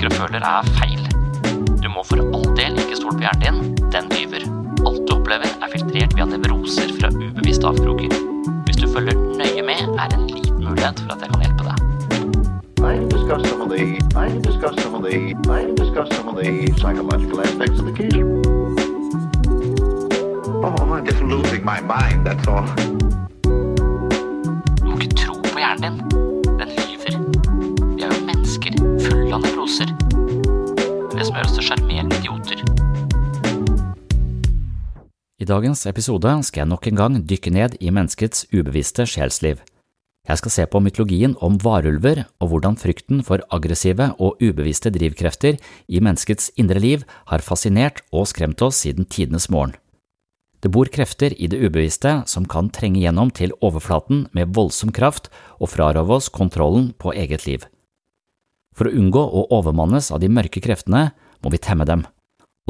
tenker og føler er feil. Du må for all del ikke stole på hjernen din, den lyver. Alt du opplever er filtrert via nevroser fra ubevisste avkroker. Hvis du følger nøye med, er en liten mulighet for at jeg kan hjelpe deg. I'm. Dagens episode skal jeg nok en gang dykke ned i menneskets ubevisste sjelsliv. Jeg skal se på mytologien om varulver og hvordan frykten for aggressive og ubevisste drivkrefter i menneskets indre liv har fascinert og skremt oss siden tidenes morgen. Det bor krefter i det ubevisste som kan trenge gjennom til overflaten med voldsom kraft og frarøve oss kontrollen på eget liv. For å unngå å overmannes av de mørke kreftene må vi temme dem,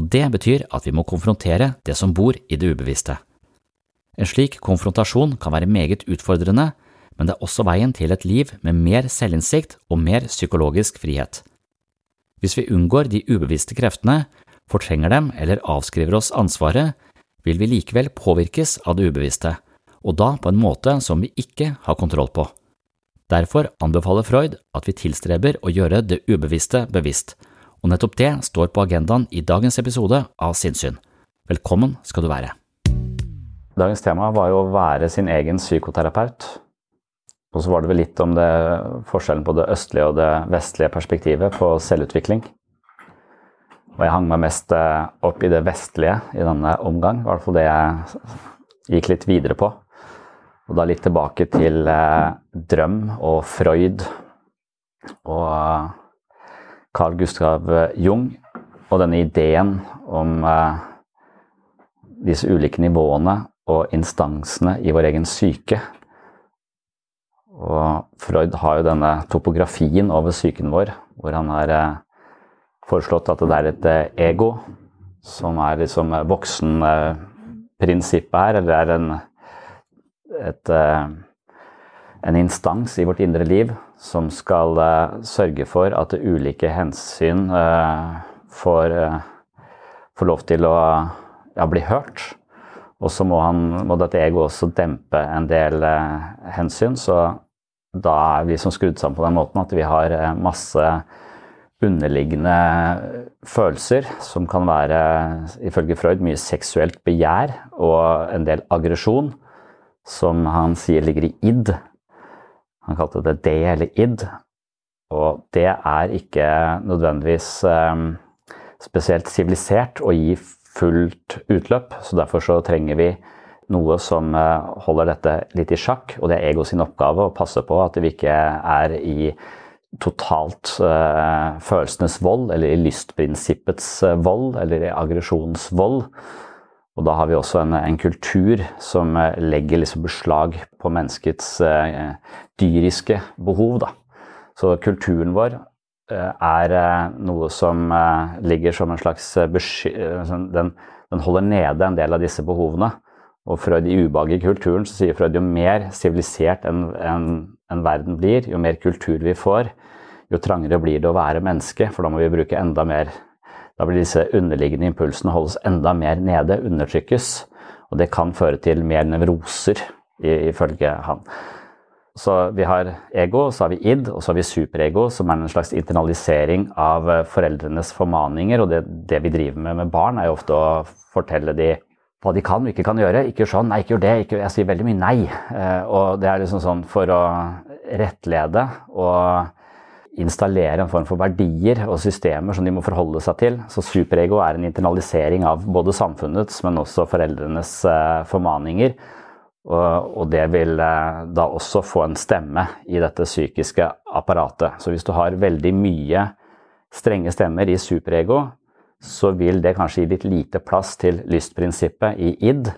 og det betyr at vi må konfrontere det som bor i det ubevisste. En slik konfrontasjon kan være meget utfordrende, men det er også veien til et liv med mer selvinnsikt og mer psykologisk frihet. Hvis vi unngår de ubevisste kreftene, fortrenger dem eller avskriver oss ansvaret, vil vi likevel påvirkes av det ubevisste, og da på en måte som vi ikke har kontroll på. Derfor anbefaler Freud at vi tilstreber å gjøre det ubevisste bevisst, og nettopp det står på agendaen i dagens episode av Sinnsyn. Velkommen skal du være. Dagens tema var jo å være sin egen psykoterapeut. Og så var det vel litt om det, forskjellen på det østlige og det vestlige perspektivet på selvutvikling. Og jeg hang meg mest eh, opp i det vestlige i denne omgang, i hvert fall det jeg gikk litt videre på. Og da litt tilbake til eh, drøm og Freud og Carl Gustav Jung og denne ideen om eh, disse ulike nivåene og instansene i vår egen syke. Og Freud har jo denne topografien over psyken vår, hvor han har eh, foreslått at det er et eh, ego som er liksom voksenprinsippet her, eller er en, et, en instans i vårt indre liv som skal sørge for at ulike hensyn får, får lov til å ja, bli hørt. Og så må, han, må dette ego også dempe en del hensyn, så da er vi som skrudd sammen på den måten at vi har masse underliggende følelser som kan være, ifølge Freud, mye seksuelt begjær og en del aggresjon, som han sier ligger i id. Han kalte det D eller id. Og det er ikke nødvendigvis eh, spesielt sivilisert å gi fullt utløp, så derfor så trenger vi noe som eh, holder dette litt i sjakk, og det er ego sin oppgave å passe på at vi ikke er i totalt uh, følelsenes vold, eller i lystprinsippets uh, vold, eller i aggresjonsvold. Og da har vi også en, en kultur som uh, legger liksom beslag på menneskets dyriske behov. Da. Så kulturen vår er noe som ligger som en slags besky... den, den holder nede en del av disse behovene. Og Freud i ubehaget i kulturen så sier Freud jo mer sivilisert en, en, en, verden blir, jo mer kultur vi får, jo trangere blir det å være menneske, for da må vi bruke enda mer Da blir disse underliggende impulsene holdes enda mer nede, undertrykkes. Og det kan føre til mer nevroser, ifølge han. Så vi har ego, så har vi id, og så har vi superego, som er en slags internalisering av foreldrenes formaninger. Og det, det vi driver med med barn, er jo ofte å fortelle de hva de kan og ikke kan gjøre. Ikke sånn, nei, ikke gjør det. Ikke, jeg sier veldig mye nei. Eh, og det er liksom sånn for å rettlede og installere en form for verdier og systemer som de må forholde seg til. Så superego er en internalisering av både samfunnets, men også foreldrenes eh, formaninger. Og, det vil eh, da også få en stemme i dette psykiske apparatet. Så hvis du har veldig mye strenge stemmer i superego, så vil det kanskje gi litt lite plass til lystprinsippet i id.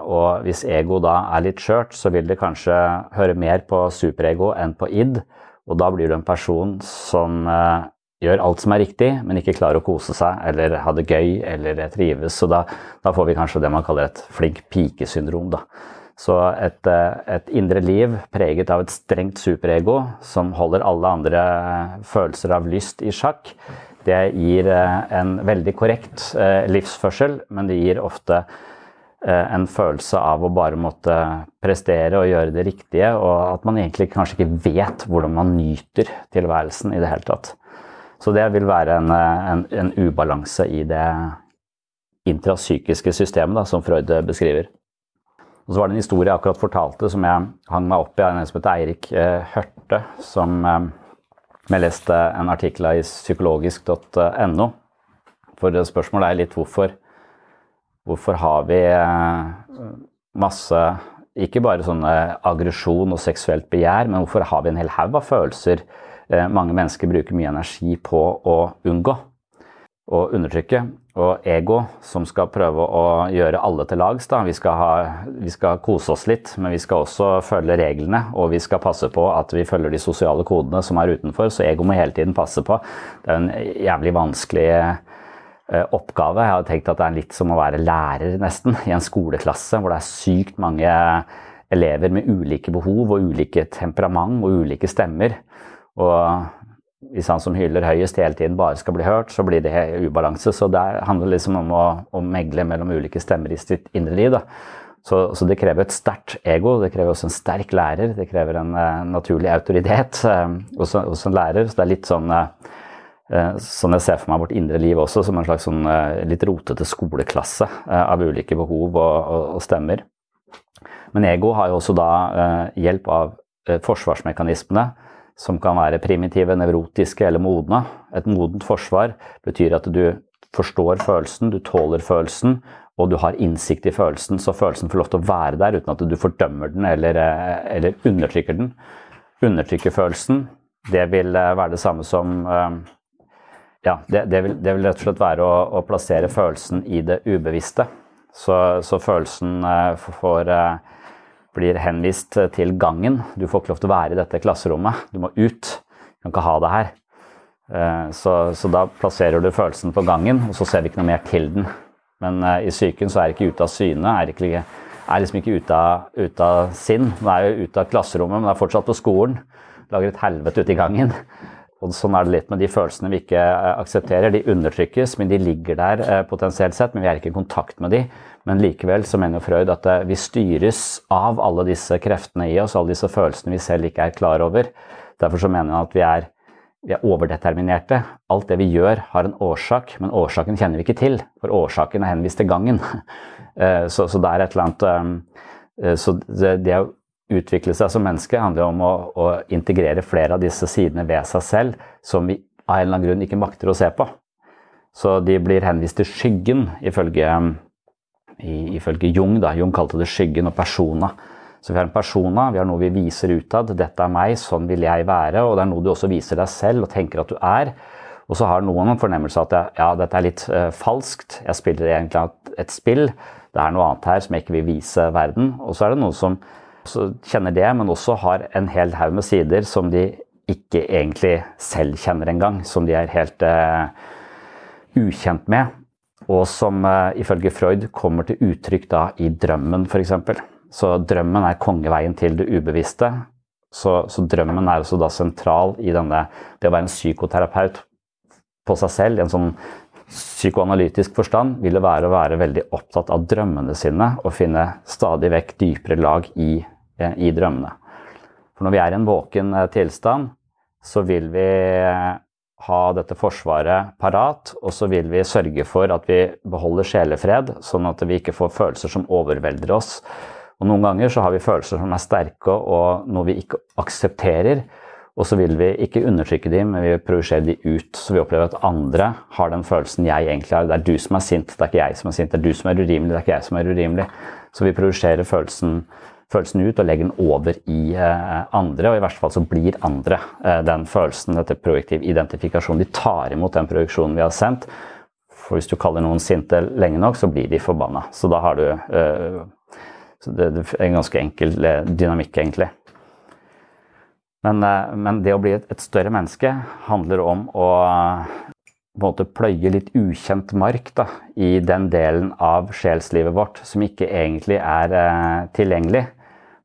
Og hvis ego da er litt skjørt, så vil det kanskje høre mer på superego enn på id. Og da blir du en person som eh, gjør alt som er riktig, men ikke klarer å kose seg eller ha det gøy eller trives. Så da, da får vi kanskje det man kaller et flink pike-syndrom. Så et, eh, et, indre liv preget av et strengt superego som holder alle andre følelser av lyst i sjakk, det gir eh, en veldig korrekt eh, livsførsel, men det gir ofte eh, en følelse av å bare måtte prestere og gjøre det riktige, og at man egentlig kanskje ikke vet hvordan man nyter tilværelsen i det hele tatt. Så det vil være en, en, en ubalanse i det intrapsykiske systemet da, som Freud beskriver. Og så var det en historie jeg akkurat fortalte som jeg hang meg opp i av en som heter Eirik Hørte, som jeg leste en artikkel i psykologisk.no. For spørsmålet er litt hvorfor, hvorfor har vi eh, masse Ikke bare sånne aggresjon og seksuelt begjær, men hvorfor har vi en hel haug av følelser eh, mange mennesker bruker mye energi på å unngå og undertrykke? og ego som skal prøve å gjøre alle til lags. Da. Vi, skal ha, vi skal kose oss litt, men vi skal også følge reglene. Og vi skal passe på at vi følger de sosiale kodene som er utenfor, så ego må hele tiden passe på. Det er en jævlig vanskelig eh, oppgave. Jeg har tenkt at det er litt som å være lærer, nesten, i en skoleklasse hvor det er sykt mange elever med ulike behov og ulike temperament og ulike stemmer. Og hvis han som hyler høyest hele tiden bare skal bli hørt, så blir det ubalanse. Så det handler liksom om å, å megle mellom ulike stemmer i sitt indre liv. Så, så, det krever et sterkt ego, det krever også en sterk lærer. Det krever en uh, naturlig autoritet uh, hos, hos, en lærer. Så det er litt sånn uh, sånn jeg ser for meg vårt indre liv også, som en slags sånn, litt rotete skoleklasse av ulike behov og, og, og, stemmer. Men ego har jo også da hjelp av forsvarsmekanismene som kan være primitive, nevrotiske eller modne. Et modent forsvar betyr at du forstår følelsen, du tåler følelsen, og du har innsikt i følelsen, så følelsen får lov til å være der uten at du fordømmer den eller, eh, eller undertrykker den. Undertrykke følelsen, det vil eh, være det samme som eh, Ja, det, det, vil, det vil, rett og slett være å, å plassere følelsen i det ubevisste. Så, så følelsen får blir henvist til gangen. Du får ikke lov til å være i dette klasserommet. Du må ut. Du kan ikke ha det her. Eh, så, så, da plasserer du følelsen på gangen, og så ser vi ikke noe mer til den. Men i psyken så er det ikke ute av syne, er, ikke, er liksom ikke ute av, ut av sinn. Den er jo ute av klasserommet, men det er fortsatt på skolen. Lager et helvete ute i gangen. Og sånn er det litt med de følelsene vi ikke uh, aksepterer. De undertrykkes, men de ligger der uh, potensielt sett, men vi er ikke i kontakt med de. Men likevel så mener Freud at eh, vi styres av alle disse kreftene i oss, alle disse følelsene vi selv ikke er klar over. Derfor så mener han at vi er, vi er overdeterminerte. Alt det vi gjør har en årsak, men årsaken kjenner vi ikke til. For årsaken er henvist til gangen. Eh, så, så det er et eller annet eh, Så det, det å utvikle seg som menneske handler om å, å, integrere flere av disse sidene ved seg selv som vi av en eller annen grunn ikke makter å se på. Så de blir henvist til skyggen, ifølge, ifølge Jung. Da. Jung kalte det skyggen og persona. Så vi har en persona, vi har noe vi viser utad. 'Dette er meg, sånn vil jeg være.' Og det er noe du også viser deg selv og tenker at du er. Og så har noen en fornemmelse av at ja, dette er litt uh, falskt. Jeg spiller egentlig et spill. Det er noe annet her som jeg ikke vil vise verden. Og så er det noen som kjenner det, men også har en hel haug med sider som de ikke egentlig selv kjenner engang. Som de er helt uh, ukjent med. Og som uh, ifølge Freud kommer til uttrykk da i drømmen, f.eks. Så drømmen er kongeveien til det ubevisste. Så, så drømmen er også da sentral i denne Det å være en psykoterapeut på seg selv i en sånn psykoanalytisk forstand vil det være å være veldig opptatt av drømmene sine og finne stadig vekk dypere lag i, i drømmene. For når vi er i en våken eh, tilstand, så vil vi eh, ha dette forsvaret parat, og så vil vi sørge for at vi beholder sjelefred, sånn at vi ikke får følelser som overvelder oss. Og Noen ganger så har vi følelser som er sterke og noe vi ikke aksepterer. Og så vil vi ikke undertrykke dem, men vi vil projisere dem ut. Så vi opplever at andre har den følelsen jeg egentlig har. Det er du som er sint, det er ikke jeg som er sint. Det er du som er urimelig, det er ikke jeg som er urimelig. Så vi projiserer følelsen, følelsen, ut og legger den over i eh, andre. Og i verste fall så blir andre eh, den følelsen, dette projektiv identifikasjon. De tar imot den projeksjonen vi har sendt. For hvis du kaller noen sinte lenge nok, så blir de forbanna. Så da har du eh, det, er en ganske enkel dynamikk, egentlig. Men, men, det å bli et, et, større menneske handler om å på en måte pløye litt ukjent mark da, i den delen av sjelslivet vårt som ikke egentlig er eh, tilgjengelig,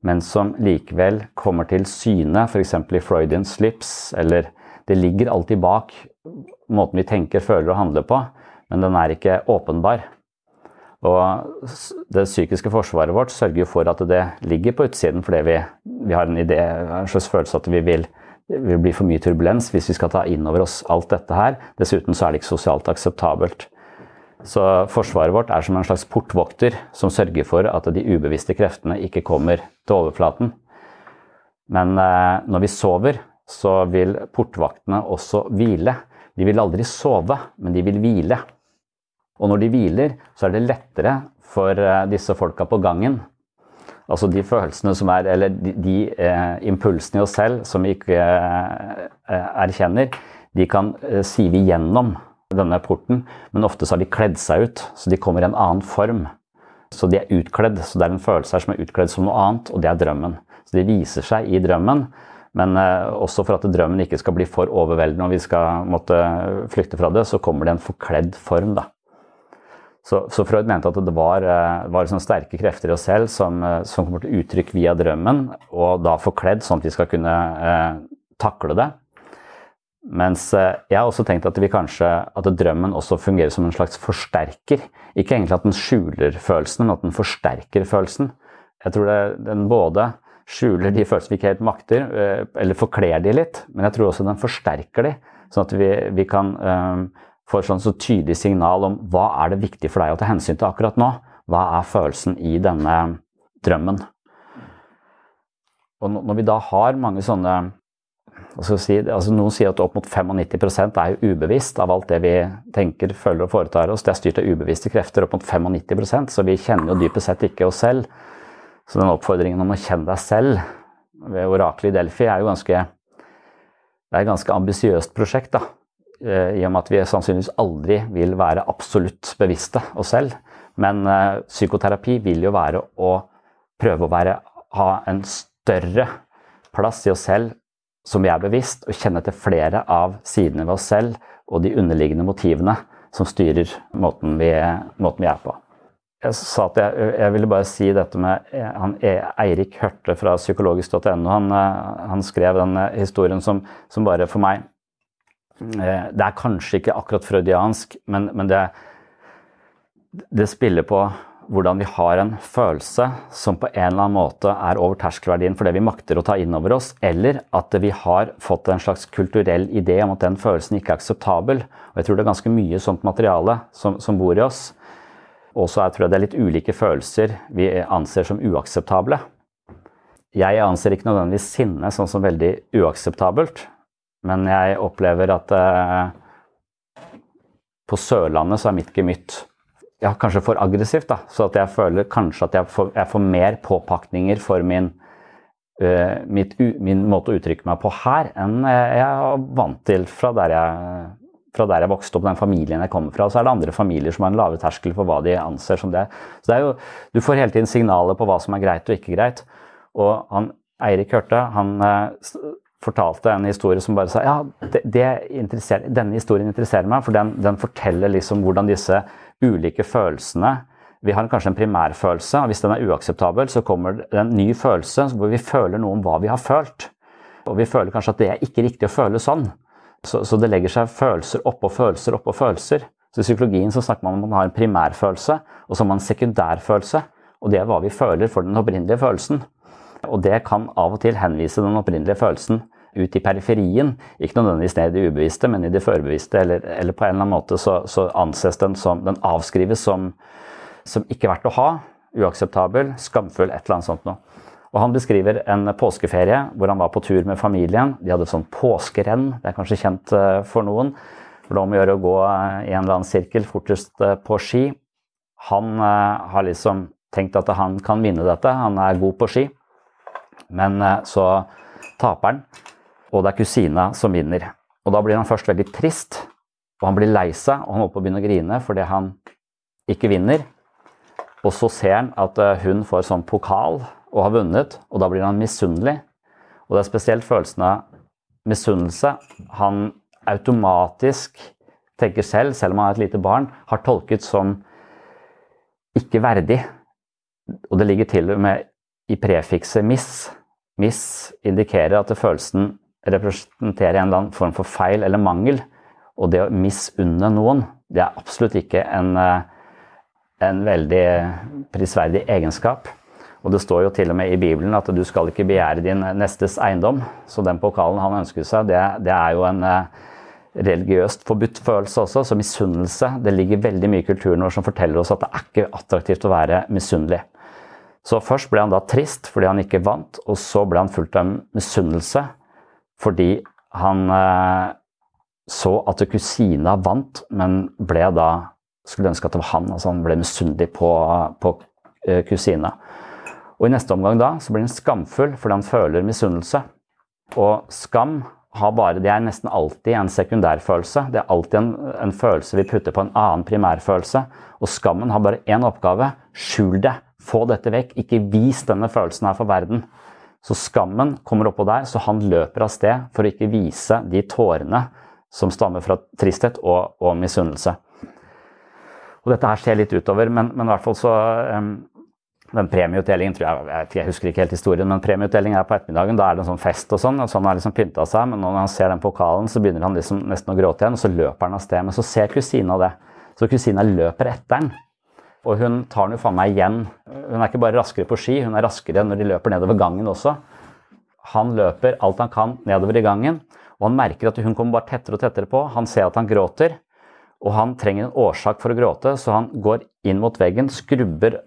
men som likevel kommer til syne, f.eks. i Freudian slips, eller det ligger alltid bak måten vi tenker, føler og handler på, men den er ikke åpenbar. Og det psykiske forsvaret vårt sørger for at det ligger på utsiden fordi vi, vi har en idé, en slags følelse at vi vil, vil bli for mye turbulens hvis vi skal ta inn over oss alt dette her. Dessuten så er det ikke sosialt akseptabelt. Så forsvaret vårt er som en slags portvokter som sørger for at de ubevisste kreftene ikke kommer til overflaten. Men eh, når vi sover, så vil portvaktene også hvile. De vil aldri sove, men de vil hvile. Og når de hviler, så er det lettere for eh, disse folka på gangen Altså de følelsene som er Eller de, de eh, impulsene i oss selv som vi ikke eh, erkjenner, de kan eh, sive igjennom denne porten, men ofte så har de kledd seg ut, så de kommer i en annen form. Så de er utkledd, så det er en følelse her som er utkledd som noe annet, og det er drømmen. Så de viser seg i drømmen, men eh, også for at drømmen ikke skal bli for overveldende og vi skal måtte flykte fra det, så kommer det en forkledd form. da. Så, så, Freud mente at det var, eh, var sånn sterke krefter i oss selv som, eh, som, kommer til uttrykk via drømmen, og da forkledd sånn at vi skal kunne eh, takle det. Mens eh, jeg har også tenkt at, kanskje, at drømmen også fungerer som en slags forsterker. Ikke egentlig at den skjuler følelsen, men at den forsterker følelsen. Jeg tror det, den både skjuler de følelsene vi ikke helt makter, eh, eller forkler de litt, men jeg tror også den forsterker de, sånn at vi, vi kan få et sånn så tydelig signal om hva er det viktig for deg å ta hensyn til akkurat nå. Hva er følelsen i denne drømmen? Og når vi da har mange sånne si, altså Noen sier at opp mot 95% er jo ubevisst av alt det vi tenker, føler og foretar oss. Det er styrt av ubevisste krefter, opp mot 95% så vi kjenner jo dypest sett ikke oss selv. Så den oppfordringen om å kjenne deg selv ved oraklet i Delphi er jo ganske det er et ganske ambisiøst prosjekt. da. Eh, i og med at vi sannsynligvis aldri vil være absolutt bevisste oss selv. Men uh, psykoterapi vil jo være å prøve å være, ha en større plass i oss selv som vi er bevisst, og kjenne til flere av sidene ved oss selv og de underliggende motivene som styrer måten vi, måten vi er på. Jeg sa at jeg, jeg, ville bare si dette med eh, han, Eirik Hørte fra psykologisk.no. Han, han, skrev den historien som, som bare for meg Eh, det er kanskje ikke akkurat freudiansk, men, men det, det, spiller på hvordan vi har en følelse som på en eller annen måte er over terskelverdien for det vi makter å ta inn over oss, eller at vi har fått en slags kulturell idé om at den følelsen ikke er akseptabel. Og jeg tror det er ganske mye sånt materiale som, som bor i oss. Og så tror jeg det er litt ulike følelser vi anser som uakseptable. jeg anser ikke nødvendigvis sinne sånn som veldig uakseptabelt, men jeg opplever at eh, på Sørlandet så er mitt gemytt ja, kanskje for aggressivt. da, Så at jeg føler kanskje at jeg får, jeg får mer påpakninger for min, uh, mitt, min, måte å uttrykke meg på her, enn jeg er vant til fra der jeg, fra der jeg vokste opp, den familien jeg kommer fra. Så er det andre familier som har en lavere terskel for hva de anser som det. Så det er jo, Du får hele tiden signaler på hva som er greit og ikke greit. Og han, Eirik Hørte han uh, fortalte en historie som bare sa ja, det, det denne historien interesserer meg, for den, den forteller liksom hvordan disse ulike følelsene Vi har kanskje en primærfølelse, og hvis den er uakseptabel, så kommer det en ny følelse hvor vi føler noe om hva vi har følt. Og vi føler kanskje at det er ikke riktig å føle sånn. Så, så det legger seg følelser oppå følelser oppå følelser. Så I psykologien så snakker man om at man har en primærfølelse, og så har man en sekundærfølelse. Og det er hva vi føler for den opprinnelige følelsen. Og det kan av og til henvise den opprinnelige følelsen ut i periferien. Ikke nødvendigvis ned i det ubevisste, men i det førbevisste. Eller, eller, på en eller annen måte så, så, anses den som Den avskrives som, som ikke verdt å ha. Uakseptabel, skamfull, et eller annet sånt noe. Og Han beskriver en påskeferie hvor han var på tur med familien. De hadde et sånt påskerenn, det er kanskje kjent eh, for noen. For det om å gjøre å gå eh, i en eller annen sirkel fortest eh, på ski. Han har liksom tenkt at han kan vinne dette, han er god på ski. Men så taper han og det er kusina som vinner. Og da blir han først veldig trist, og han blir lei seg, og han holder på å begynne å grine fordi han ikke vinner. Og så ser han at eh, hun får sånn pokal og har vunnet, og da blir han misunnelig. Og det er spesielt følelsen av misunnelse han automatisk tenker selv, selv om han er et lite barn, har tolket som ikke verdig. Og det ligger til og med i prefikset 'miss'. 'Miss' indikerer at følelsen representerer en eller annen form for feil eller mangel. Og det å misunne noen, det er absolutt ikke en, eh, en veldig prisverdig egenskap. Og det står jo til og med i Bibelen at du skal ikke begjære din nestes eiendom. Så den pokalen han ønsker seg, det, det er jo en eh, religiøst forbudt følelse også. Så misunnelse Det ligger veldig mye i kulturen vår som forteller oss at det er ikke attraktivt å være misunnelig. Så først ble han da trist fordi han ikke vant, og så ble han fulgt av misunnelse fordi han eh, så at kusina vant, men ble da skulle ønske at det var han. altså Han ble misunnelig på, på eh, kusina. Og I neste omgang da, så blir han skamfull fordi han føler misunnelse. Og skam har bare, det er nesten alltid en sekundærfølelse. Det er alltid en, en følelse vi putter på en annen primærfølelse. Og skammen har bare én oppgave. Skjul det. Få dette vekk. Ikke vis denne følelsen her for verden. Så skammen kommer oppå der, så han løper av sted for å ikke vise de tårene som stammer fra tristhet og, og misunnelse. Og dette her ser litt utover, men, men i hvert fall så um, den premieutdelingen tror jeg, jeg, jeg, husker ikke helt historien, men premieutdelingen er på ettermiddagen. Da er det en sånn fest og sånn. og sånn har liksom pynta seg, Men når han ser den pokalen, så begynner han liksom nesten å gråte igjen, og så løper han av sted. Men så ser kusina det. Så kusina løper etter han. Og hun tar den jo faen meg igjen. Hun er ikke bare raskere på ski, hun er raskere når de løper nedover gangen også. Han løper alt han kan nedover i gangen, og han merker at hun kommer bare tettere og tettere på. Han ser at han gråter, og han trenger en årsak for å gråte, så han går inn mot veggen, skrubber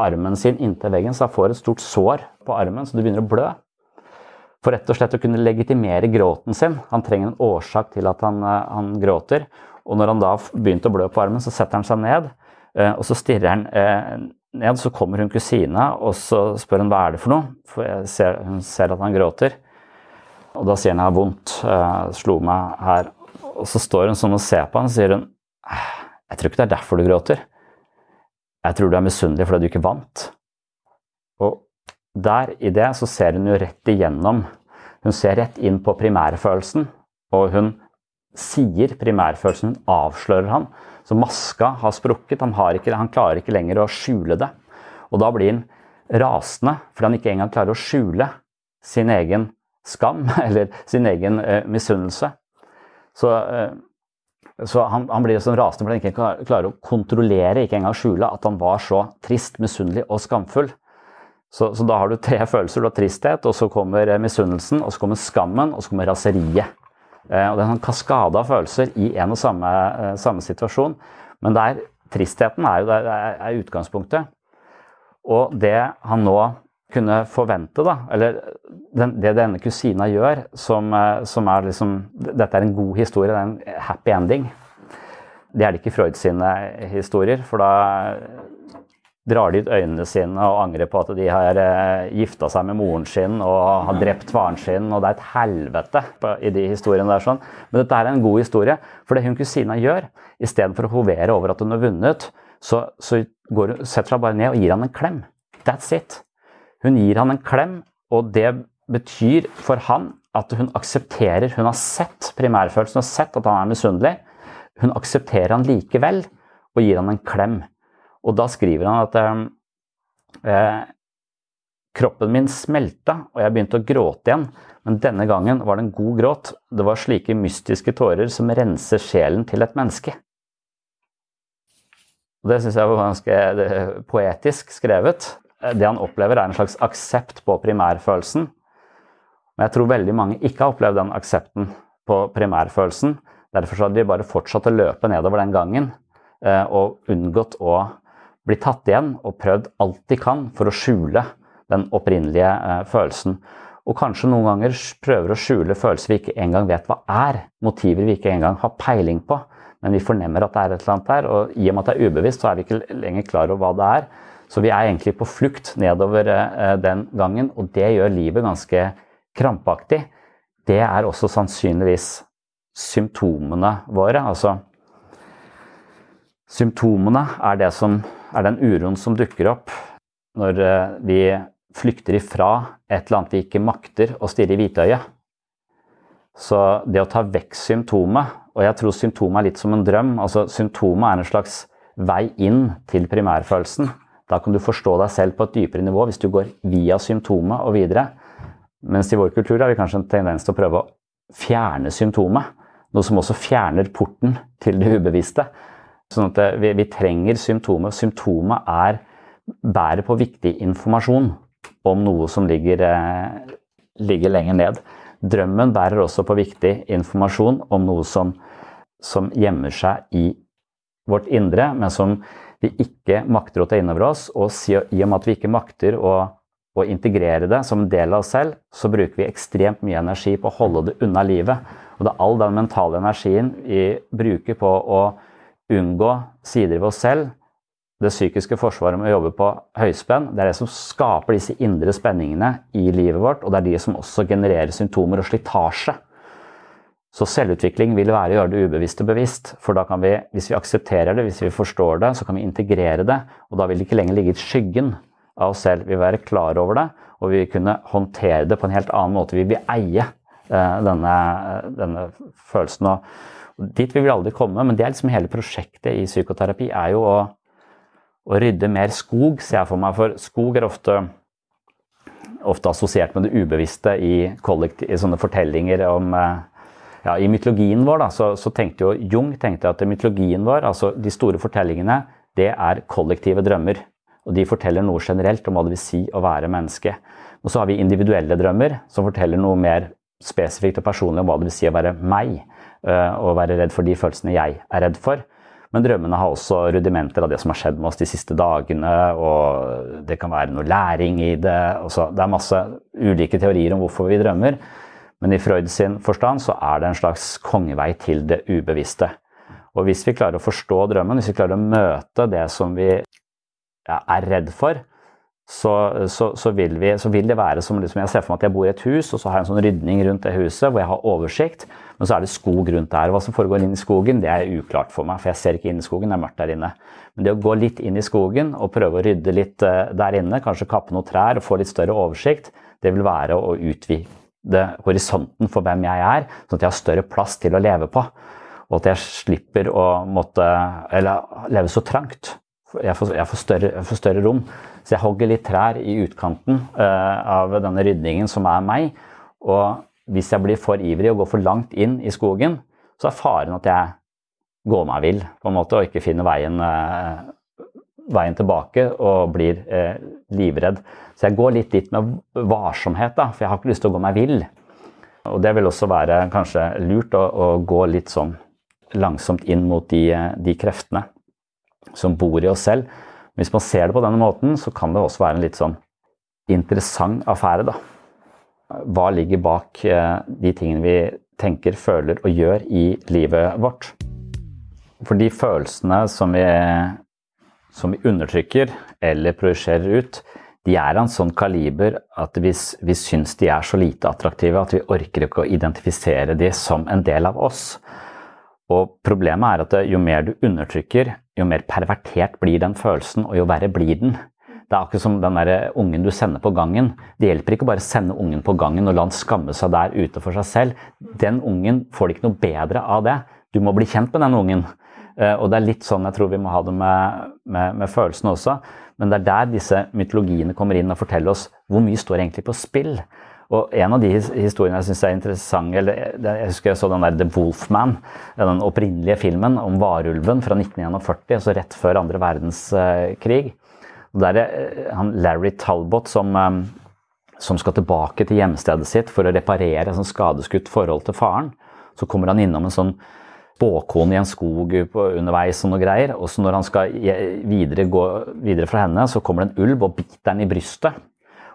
armen sin inntil veggen, så han får et stort sår på armen, så det begynner å blø. For rett og slett å kunne legitimere gråten sin. Han trenger en årsak til at han, eh, han gråter. Og når han da begynte å blø på armen, så setter han seg ned og så stirrer han eh, ned, så kommer hun kusina, og så spør hun hva er det for noe. For ser, hun ser at han gråter. Og da sier han jeg har vondt, uh, slo meg her. Og så står hun sånn og ser på han, og sier hun jeg tror ikke det er derfor du gråter. Jeg tror du er misunnelig fordi du ikke vant. Og der i det så ser hun jo rett igjennom. Hun ser rett inn på primærfølelsen, og hun sier primærfølelsen, hun avslører han. Så maska har sprukket. Han, har ikke, han, klarer ikke lenger å skjule det. Og da blir han rasende fordi han ikke engang klarer å skjule sin egen skam eller sin egen eh, misunnelse. Så, eh, så han, han, blir sånn rasende fordi han ikke klarer å kontrollere, ikke engang skjule, at han var så trist, misunnelig og skamfull. Så, så, da har du tre følelser. Du har tristhet, og så kommer misunnelsen, og så kommer skammen, og så kommer raseriet. Eh, og det er en kaskade av følelser i en og samme, eh, samme situasjon. Men der, tristheten er jo der, er utgangspunktet. Og det han nå kunne forvente, da, eller den, det denne kusina gjør, som, eh, som, er liksom Dette er en god historie, det er en happy ending. Det er det ikke Freud sine historier, for da drar de ut øynene sine og angrer på at de har uh, gifta seg med moren sin og har drept faren sin, og det er et helvete i de historiene der. sånn. Men dette er en god historie, for det hun kusina gjør, istedenfor å hovere over at hun har vunnet, så, så går, setter hun seg bare ned og gir han en klem. That's it. Hun gir han en klem, og det betyr for han at hun aksepterer Hun har sett primærfølelsen, hun har sett at han er misunnelig. Hun aksepterer han likevel og gir han en klem. Og da skriver han at eh, kroppen min smelta, og jeg begynte å gråte igjen. Men denne gangen var det en god gråt. Det var slike mystiske tårer som renser sjelen til et menneske. Og Det syns jeg var ganske poetisk skrevet. Det han opplever, er en slags aksept på primærfølelsen. Men jeg tror veldig mange ikke har opplevd den aksepten på primærfølelsen. Derfor har de bare fortsatt å løpe nedover den gangen eh, og unngått å bli tatt igjen og prøvd alt de kan for å skjule den opprinnelige eh, følelsen. Og kanskje noen ganger prøver å skjule følelser vi ikke engang vet hva er. Motiver vi ikke engang har peiling på, men vi fornemmer at det er et eller annet der. Og i og med at det er ubevisst, så er vi ikke lenger klar over hva det er. Så vi er egentlig på flukt nedover eh, den gangen, og det gjør livet ganske krampaktig. Det er også sannsynligvis symptomene våre. Altså Symptomene er, det som, er den uroen som dukker opp når eh, vi flykter ifra et eller annet vi ikke makter å stirre i hvitøyet. Så det å ta vekk symptomet, og jeg tror symptomet er litt som en drøm altså Symptomet er en slags vei inn til primærfølelsen. Da kan du forstå deg selv på et dypere nivå hvis du går via symptomet og videre. Mens i vår kultur har vi kanskje en tendens til å prøve å fjerne symptomet. Noe som også fjerner porten til det ubevisste. Sånn at eh, vi, vi trenger symptomet. Symptomet er, bærer på viktig informasjon om noe som ligger, eh, ligger lenger ned. Drømmen bærer også på viktig informasjon om noe som, som gjemmer seg i vårt indre, men som vi ikke makter å ta inn over oss. Og i og med at vi ikke makter å, å, integrere det som en del av oss selv, så bruker vi ekstremt mye energi på å holde det unna livet. Og det er all den mentale energien vi bruker på å unngå sider ved oss selv. Det psykiske forsvaret med å jobbe på høyspenn, det er det som skaper disse indre spenningene i livet vårt, og det er de som også genererer symptomer og slitasje. Så selvutvikling vil være å gjøre det ubevisste bevisst. For da kan vi, hvis vi aksepterer det, hvis vi forstår det, så kan vi integrere det. Og da vil det ikke lenger ligge i skyggen av oss selv. Vi vil være klar over det, og vi vil kunne håndtere det på en helt annen måte. Vi vil eie uh, denne, denne, følelsen. Og dit vil vi aldri komme, men det er liksom hele prosjektet i psykoterapi er jo å, å rydde mer skog, ser jeg for meg. For skog er ofte ofte assosiert med det ubevisste i, i sånne fortellinger om uh, ja, I mytologien vår da, så, så, tenkte jo Jung tenkte at mytologien vår, altså de store fortellingene, det er kollektive drømmer. Og de forteller noe generelt om hva det vil si å være menneske. Og så har vi individuelle drømmer, som forteller noe mer spesifikt og personlig om hva det vil si å være meg. Eh, og være redd for de følelsene jeg er redd for. Men drømmene har også rudimenter av det som har skjedd med oss de siste dagene. og Det kan være noe læring i det. Også, det er masse ulike teorier om hvorfor vi drømmer. Men i Freud sin forstand så er det en slags kongevei til det ubevisste. Og hvis vi klarer å forstå drømmen, hvis vi klarer å møte det som vi er redd for, så, så, så, vil vi, så, vil det være som liksom jeg ser for meg at jeg bor i et hus, og så har jeg en sånn rydning rundt det huset hvor jeg har oversikt, men så er det skog rundt der. Hva som foregår inn i skogen, det er uklart for meg, for jeg ser ikke inn i skogen, det er mørkt der inne. Men det å gå litt inn i skogen og prøve å rydde litt eh, der inne, kanskje kappe noen trær og få litt større oversikt, det vil være å utvide horisonten for hvem jeg er, sånn at jeg har større plass til å leve på. Og at jeg slipper å måtte leve så trangt. Jeg får, jeg får, større, jeg får større, rom. Så jeg hogger litt trær i utkanten uh, av denne rydningen som er meg. Og hvis jeg blir for ivrig og går for langt inn i skogen, så er faren at jeg går meg vill på en måte, og ikke finner veien, uh, veien tilbake og blir uh, livredd. Så jeg går litt dit med varsomhet, da, for jeg har ikke lyst til å gå meg vill. Og det vil også være kanskje lurt å, å gå litt sånn langsomt inn mot de, de, kreftene som bor i oss selv. Hvis man ser det på denne måten, så kan det også være en litt sånn interessant affære, da. Hva ligger bak eh, de tingene vi tenker, føler og gjør i livet vårt? For de følelsene som vi, som vi undertrykker eller projiserer ut, de er av en sånn kaliber at hvis vi syns de er så lite attraktive at vi orker ikke å identifisere de som en del av oss. Og problemet er at jo mer du undertrykker, jo mer pervertert blir den følelsen, og jo verre blir den. Det er akkurat som den der ungen du sender på gangen. Det hjelper ikke bare å sende ungen på gangen og la han skamme seg der ute for seg selv. Den ungen får det ikke noe bedre av det. Du må bli kjent med den ungen. Eh, og det er litt sånn jeg tror vi må ha det med, med, med følelsene også. Men det er der disse mytologiene kommer inn og forteller oss hvor mye står egentlig på spill. Og En av de historiene jeg syns er interessant eller Jeg husker jeg så den der The Wolfman, den opprinnelige filmen om varulven fra 1941, altså rett før andre verdenskrig. Og der er eh, han Larry Talbot som, eh, som skal tilbake til hjemstedet sitt for å reparere sånn skadeskutt forhold til faren. Så kommer han innom en sånn spåkone i en skog underveis og noe greier. Og så når han skal videre, gå videre fra henne, så kommer det en ulv og biter den i brystet.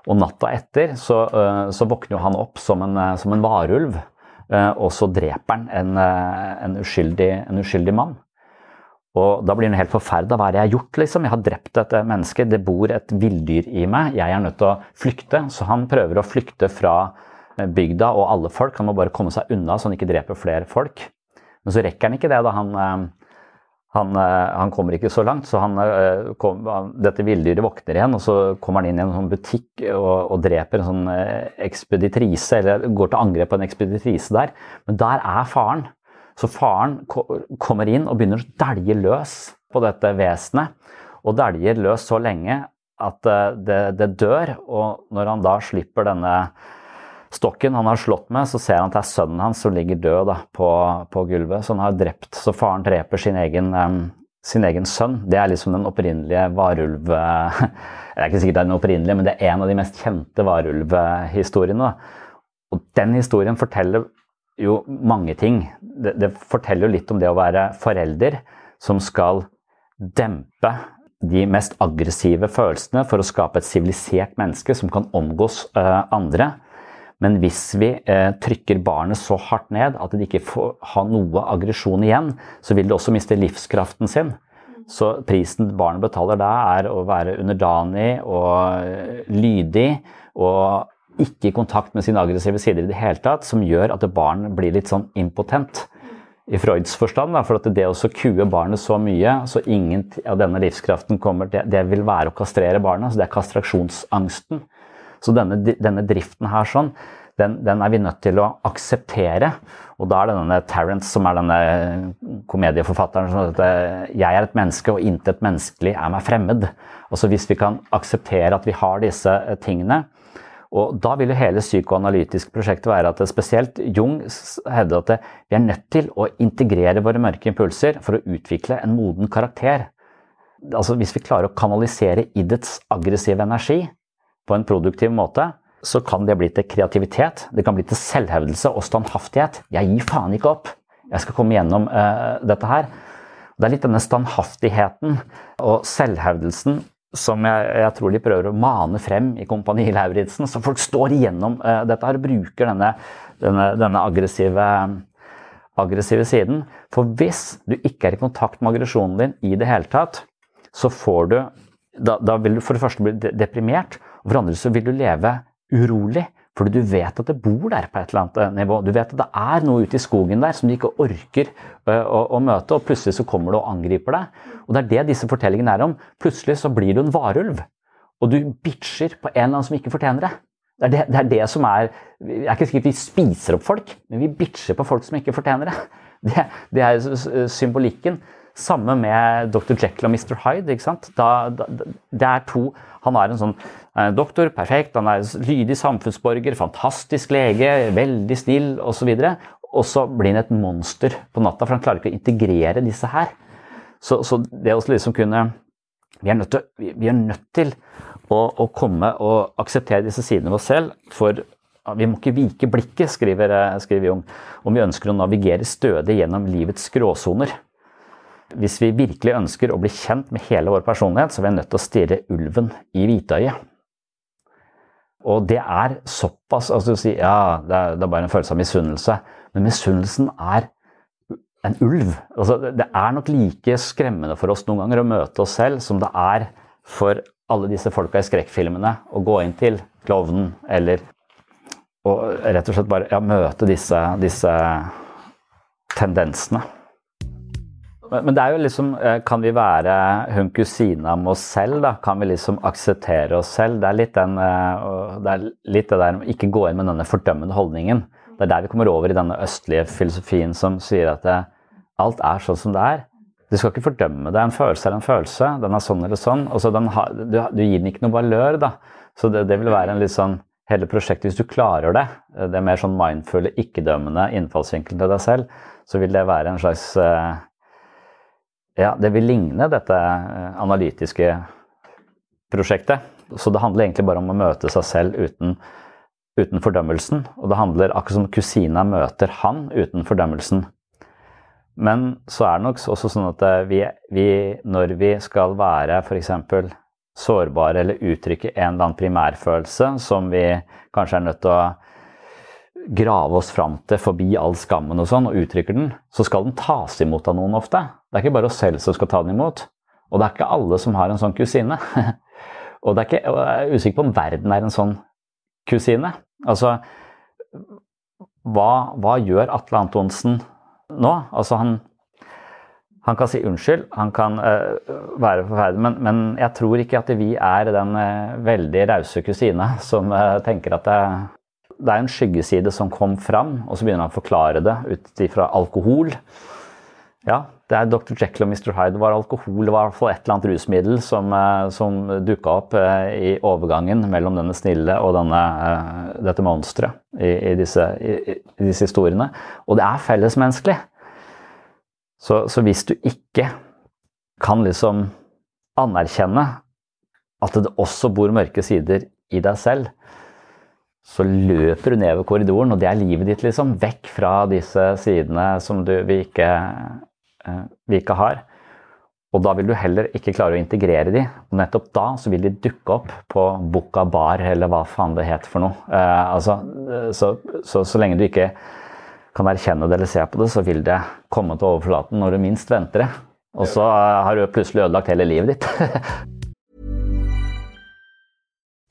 Og natta etter så, eh, så våkner han opp som en, som en varulv. Og så dreper han en, en, uskyldig, en uskyldig mann. Og da blir han helt forferda. Hva er det jeg har gjort? liksom? Jeg har drept et menneske. Det bor et villdyr i meg. Jeg er nødt til å flykte. Så han prøver å flykte fra eh, bygda og alle folk. Han må bare komme seg unna så han ikke dreper flere folk. Men så rekker han ikke det. da han, eh, han, eh, han kommer ikke så langt. Så han, kom, dette villdyret våkner igjen, og så kommer han inn i en sånn butikk og, og dreper en sånn ekspeditrise, eller går til angrep på en ekspeditrise der. Men der er faren. Så faren kommer inn og begynner å dælje løs på dette vesenet. Og dæljer løs så lenge at eh, det, det, dør. Og når han da slipper denne stokken han har slått med, så ser han at det er sønnen hans som ligger død da, på, på, gulvet. Så han har drept, så faren dreper sin egen, um, sin egen sønn. Det er liksom den opprinnelige varulv... Det er ikke sikkert det er den opprinnelige, men det er en av de mest kjente varulvhistoriene. Og den historien forteller jo mange ting. Det, det, forteller jo litt om det å være forelder som skal dempe de mest aggressive følelsene for å skape et sivilisert menneske som kan omgås uh, andre. Men hvis vi eh, trykker barnet så hardt ned at det ikke får ha noe aggresjon igjen, så vil det også miste livskraften sin. Så prisen barnet betaler da, er å være underdanig og uh, lydig og ikke i kontakt med sine aggressive sider i det hele tatt, som gjør at barn blir litt sånn impotent. I Freuds forstand, da, for at det å kue barnet så mye, så ingen av denne livskraften kommer det, det vil være å kastrere barnet. så Det er kastraksjonsangsten. Så denne, denne driften her sånn, den, den, er vi nødt til å akseptere. Og da er det denne Tarrant, som er denne komedieforfatteren, som sier at jeg er et menneske, og intet menneskelig er meg fremmed. Altså Hvis vi kan akseptere at vi har disse tingene, og Da vil jo hele psykoanalytisk prosjektet være at spesielt Jung hevder at vi er nødt til å integrere våre mørke impulser for å utvikle en moden karakter. Altså Hvis vi klarer å kanalisere iddets aggressive energi på en produktiv måte, så kan det bli til kreativitet, det kan bli til selvhevdelse og standhaftighet. Jeg gir faen ikke opp. Jeg skal komme gjennom uh, dette her. Det er litt denne standhaftigheten og selvhevdelsen som jeg, jeg, tror de prøver å mane frem i Kompani Lauritzen. Så folk står igjennom uh, dette her og bruker denne, denne, denne aggressive, aggressive, siden. For hvis du ikke er i kontakt med aggresjonen din i det hele tatt, så får du da, da vil du for det første bli deprimert, for det andre så vil du leve urolig. Fordi du vet at det bor der på et eller annet eh, nivå. Du vet at det er noe ute i skogen der som du ikke orker eh, å, å, møte, og plutselig så kommer du og angriper deg. Og det er det disse fortellingene er om. Plutselig så blir du en varulv, og du bitcher på en eller annen som ikke fortjener det. Det er det, det er det, som er Jeg er ikke sikker vi spiser opp folk, men vi bitcher på folk som ikke fortjener det. Det, det er symbolikken. Samme med Dr. Jekyll og Mr. Hyde. Da, da, det er to Han er en sånn eh, doktor, perfekt, han er lydig samfunnsborger, fantastisk lege, veldig snill osv. Og så blir han et monster på natta, for han klarer ikke å integrere disse her. Så, så det å liksom kunne Vi er nødt til, vi er nødt til å, å, komme og akseptere disse sidene ved oss selv. For vi må ikke vike blikket, skriver, eh, skriver Jung, om vi ønsker å navigere stødig gjennom livets gråsoner. Hvis vi virkelig ønsker å bli kjent med hele vår personlighet, så er vi nødt til å stirre ulven i hvitøyet. Og det er såpass altså du sier, Ja, det er, det er bare en følelse av misunnelse. Men misunnelsen er en ulv. Altså, det er nok like skremmende for oss noen ganger å møte oss selv som det er for alle disse folka i skrekkfilmene å gå inn til klovnen eller og rett og slett bare ja, møte disse, disse tendensene. Men det er jo liksom eh, Kan vi være hun kusina med oss selv, da? Kan vi liksom akseptere oss selv? Det er litt, den, eh, det, er litt det der ikke gå inn med denne fordømmende holdningen. Det er der vi kommer over i denne østlige filosofien som sier at det, alt er sånn som det er. Du skal ikke fordømme det. En følelse er en følelse. Den er sånn eller sånn. Altså, ha, du, du, gir den ikke noe valør, da. Så det, det, vil være en litt sånn Hele prosjektet, hvis du klarer det, det er mer sånn mindfulle, ikke-dømmende innfallsvinkelen til deg selv, så vil det være en slags ja, det vil ligne dette eh, analytiske prosjektet. Så det handler egentlig bare om å møte seg selv uten, uten fordømmelsen. Og det handler akkurat som kusina møter han uten fordømmelsen. Men så er det nok også sånn at eh, vi, vi når vi skal være f.eks. sårbare eller uttrykke en eller annen primærfølelse som vi kanskje er nødt til å grave oss fram til forbi all skammen og sånn, og uttrykker den, så skal den tas imot av noen ofte. Det er ikke bare oss selv som skal ta den imot. Og det er ikke alle som har en sånn kusine. og, ikke, og jeg er usikker på om verden er en sånn kusine. Altså, hva, hva gjør Atle Antonsen nå? Altså, han, han kan si unnskyld, han kan uh, være forferdelig, men, men, jeg tror ikke at vi er den uh, veldig rause kusina som uh, tenker at det, det er en skyggeside som kom fram, og så begynner han å forklare det ut ifra alkohol. Ja, det er Dr. Jekyll og Mr. Hyde. Var alkohol, det var i hvert fall et eller annet rusmiddel som, eh, som dukka opp eh, i overgangen mellom denne snille og denne, eh, dette monsteret i, i, disse, i, i, disse, historiene. Og det er fellesmenneskelig. Så, så hvis du ikke kan liksom anerkjenne at det også bor mørke sider i deg selv, så løper du nedover korridoren, og det er livet ditt, liksom. Vekk fra disse sidene som du, vi, ikke, eh, vi ikke har. Og da vil du heller ikke klare å integrere de. Og nettopp da så vil de dukke opp på Bukka Bar, eller hva faen det heter for noe. Eh, altså, så, så, så, lenge du ikke kan erkjenne det eller se på det, så vil det komme til overflaten når du minst venter det. Og så eh, har du plutselig ødelagt hele livet ditt.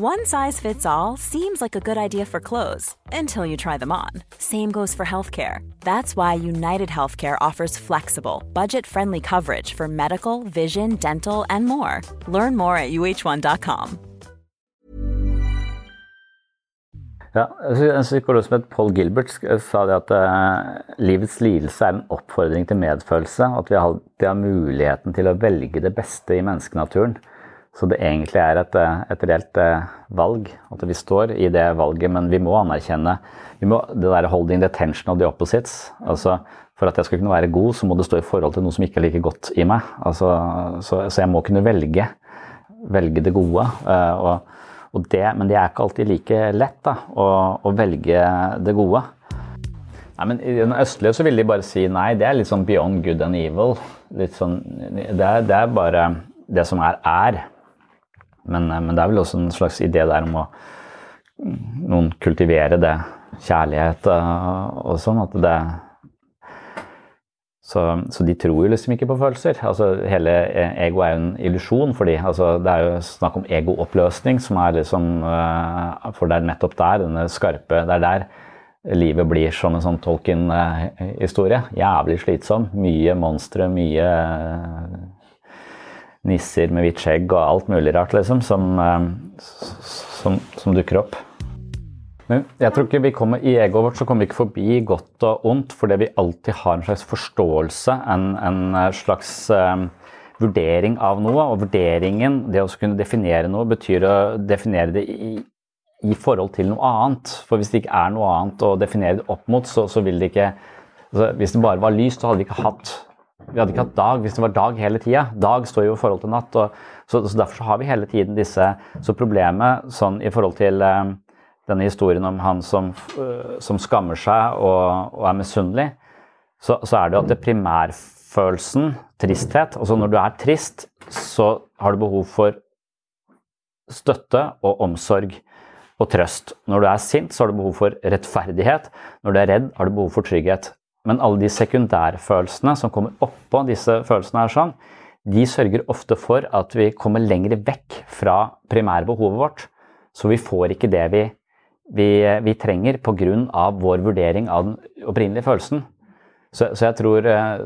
One size fits all seems like a good idea for clothes until you try them on. Same goes for healthcare. That's why United Healthcare offers flexible, budget friendly coverage for medical, vision, dental, and more. Learn more at uh1.com. Ja, en psykolog som heter Paul Gilbert sa det at uh, livets lidelse er en oppfordring til medfølelse. At vi har, har muligheten til å velge det beste i menneskenaturen. Så det egentlig er et, eh, et reelt eh, valg. At vi står i det valget, men vi må anerkjenne vi må, det der holding the tension of the opposites. Altså, for at jeg skal kunne være god, så må det stå i forhold til noe som ikke er like godt i meg. Altså, så, så, jeg må kunne velge, velge det gode. Eh, og, og det, men det er ikke alltid like lett da, å, å velge det gode. Nei, men I den østlige så vil de bare si nei, det er litt sånn beyond good and evil. Litt sånn, det, er, det er bare det som er, er. Men, eh, men, det er vel også en slags idé der om å noen kultivere det. Kjærlighet og, og sånn. At det Så, så, de tror jo liksom ikke på følelser. Altså, hele ego er jo en illusjon for de. Altså, det er jo snakk om egooppløsning, som er liksom uh, For det er nettopp der, denne skarpe Det er der livet blir som en sånn Tolkien-historie. Jævlig slitsom. Mye monstre, mye nisser med hvitt skjegg og alt mulig rart, liksom, som, uh, som, som dukker opp. Men jeg tror ikke vi kommer, I egoet vårt så kommer vi ikke forbi godt og ondt fordi vi alltid har en slags forståelse, en, en eh, slags um, vurdering av noe. Og vurderingen, det å kunne definere noe, betyr å definere det i, i, forhold til noe annet. For hvis det ikke er noe annet å definere det opp mot, så, så vil det ikke altså, Hvis det bare var lyst, så hadde vi ikke hatt vi hadde ikke hatt dag hvis det var dag hele tida. Dag står jo i forhold til natt. Og, så, så, Derfor så har vi hele tiden disse Så problemet sånn i forhold til um, denne historien om han som, uh, som skammer seg og, og er misunnelig, så, så, er det jo at det primærfølelsen, tristhet Altså når du er trist, så har du behov for støtte og omsorg og trøst. Når du er sint, så har du behov for rettferdighet. Når du er redd, har du behov for trygghet. Men alle de sekundærfølelsene som kommer oppå disse følelsene, her sånn, de sørger ofte for at vi kommer lenger vekk fra primærbehovet vårt. Så vi får ikke det vi vi, vi trenger pga. vår vurdering av den opprinnelige følelsen. Så, så, jeg tror eh,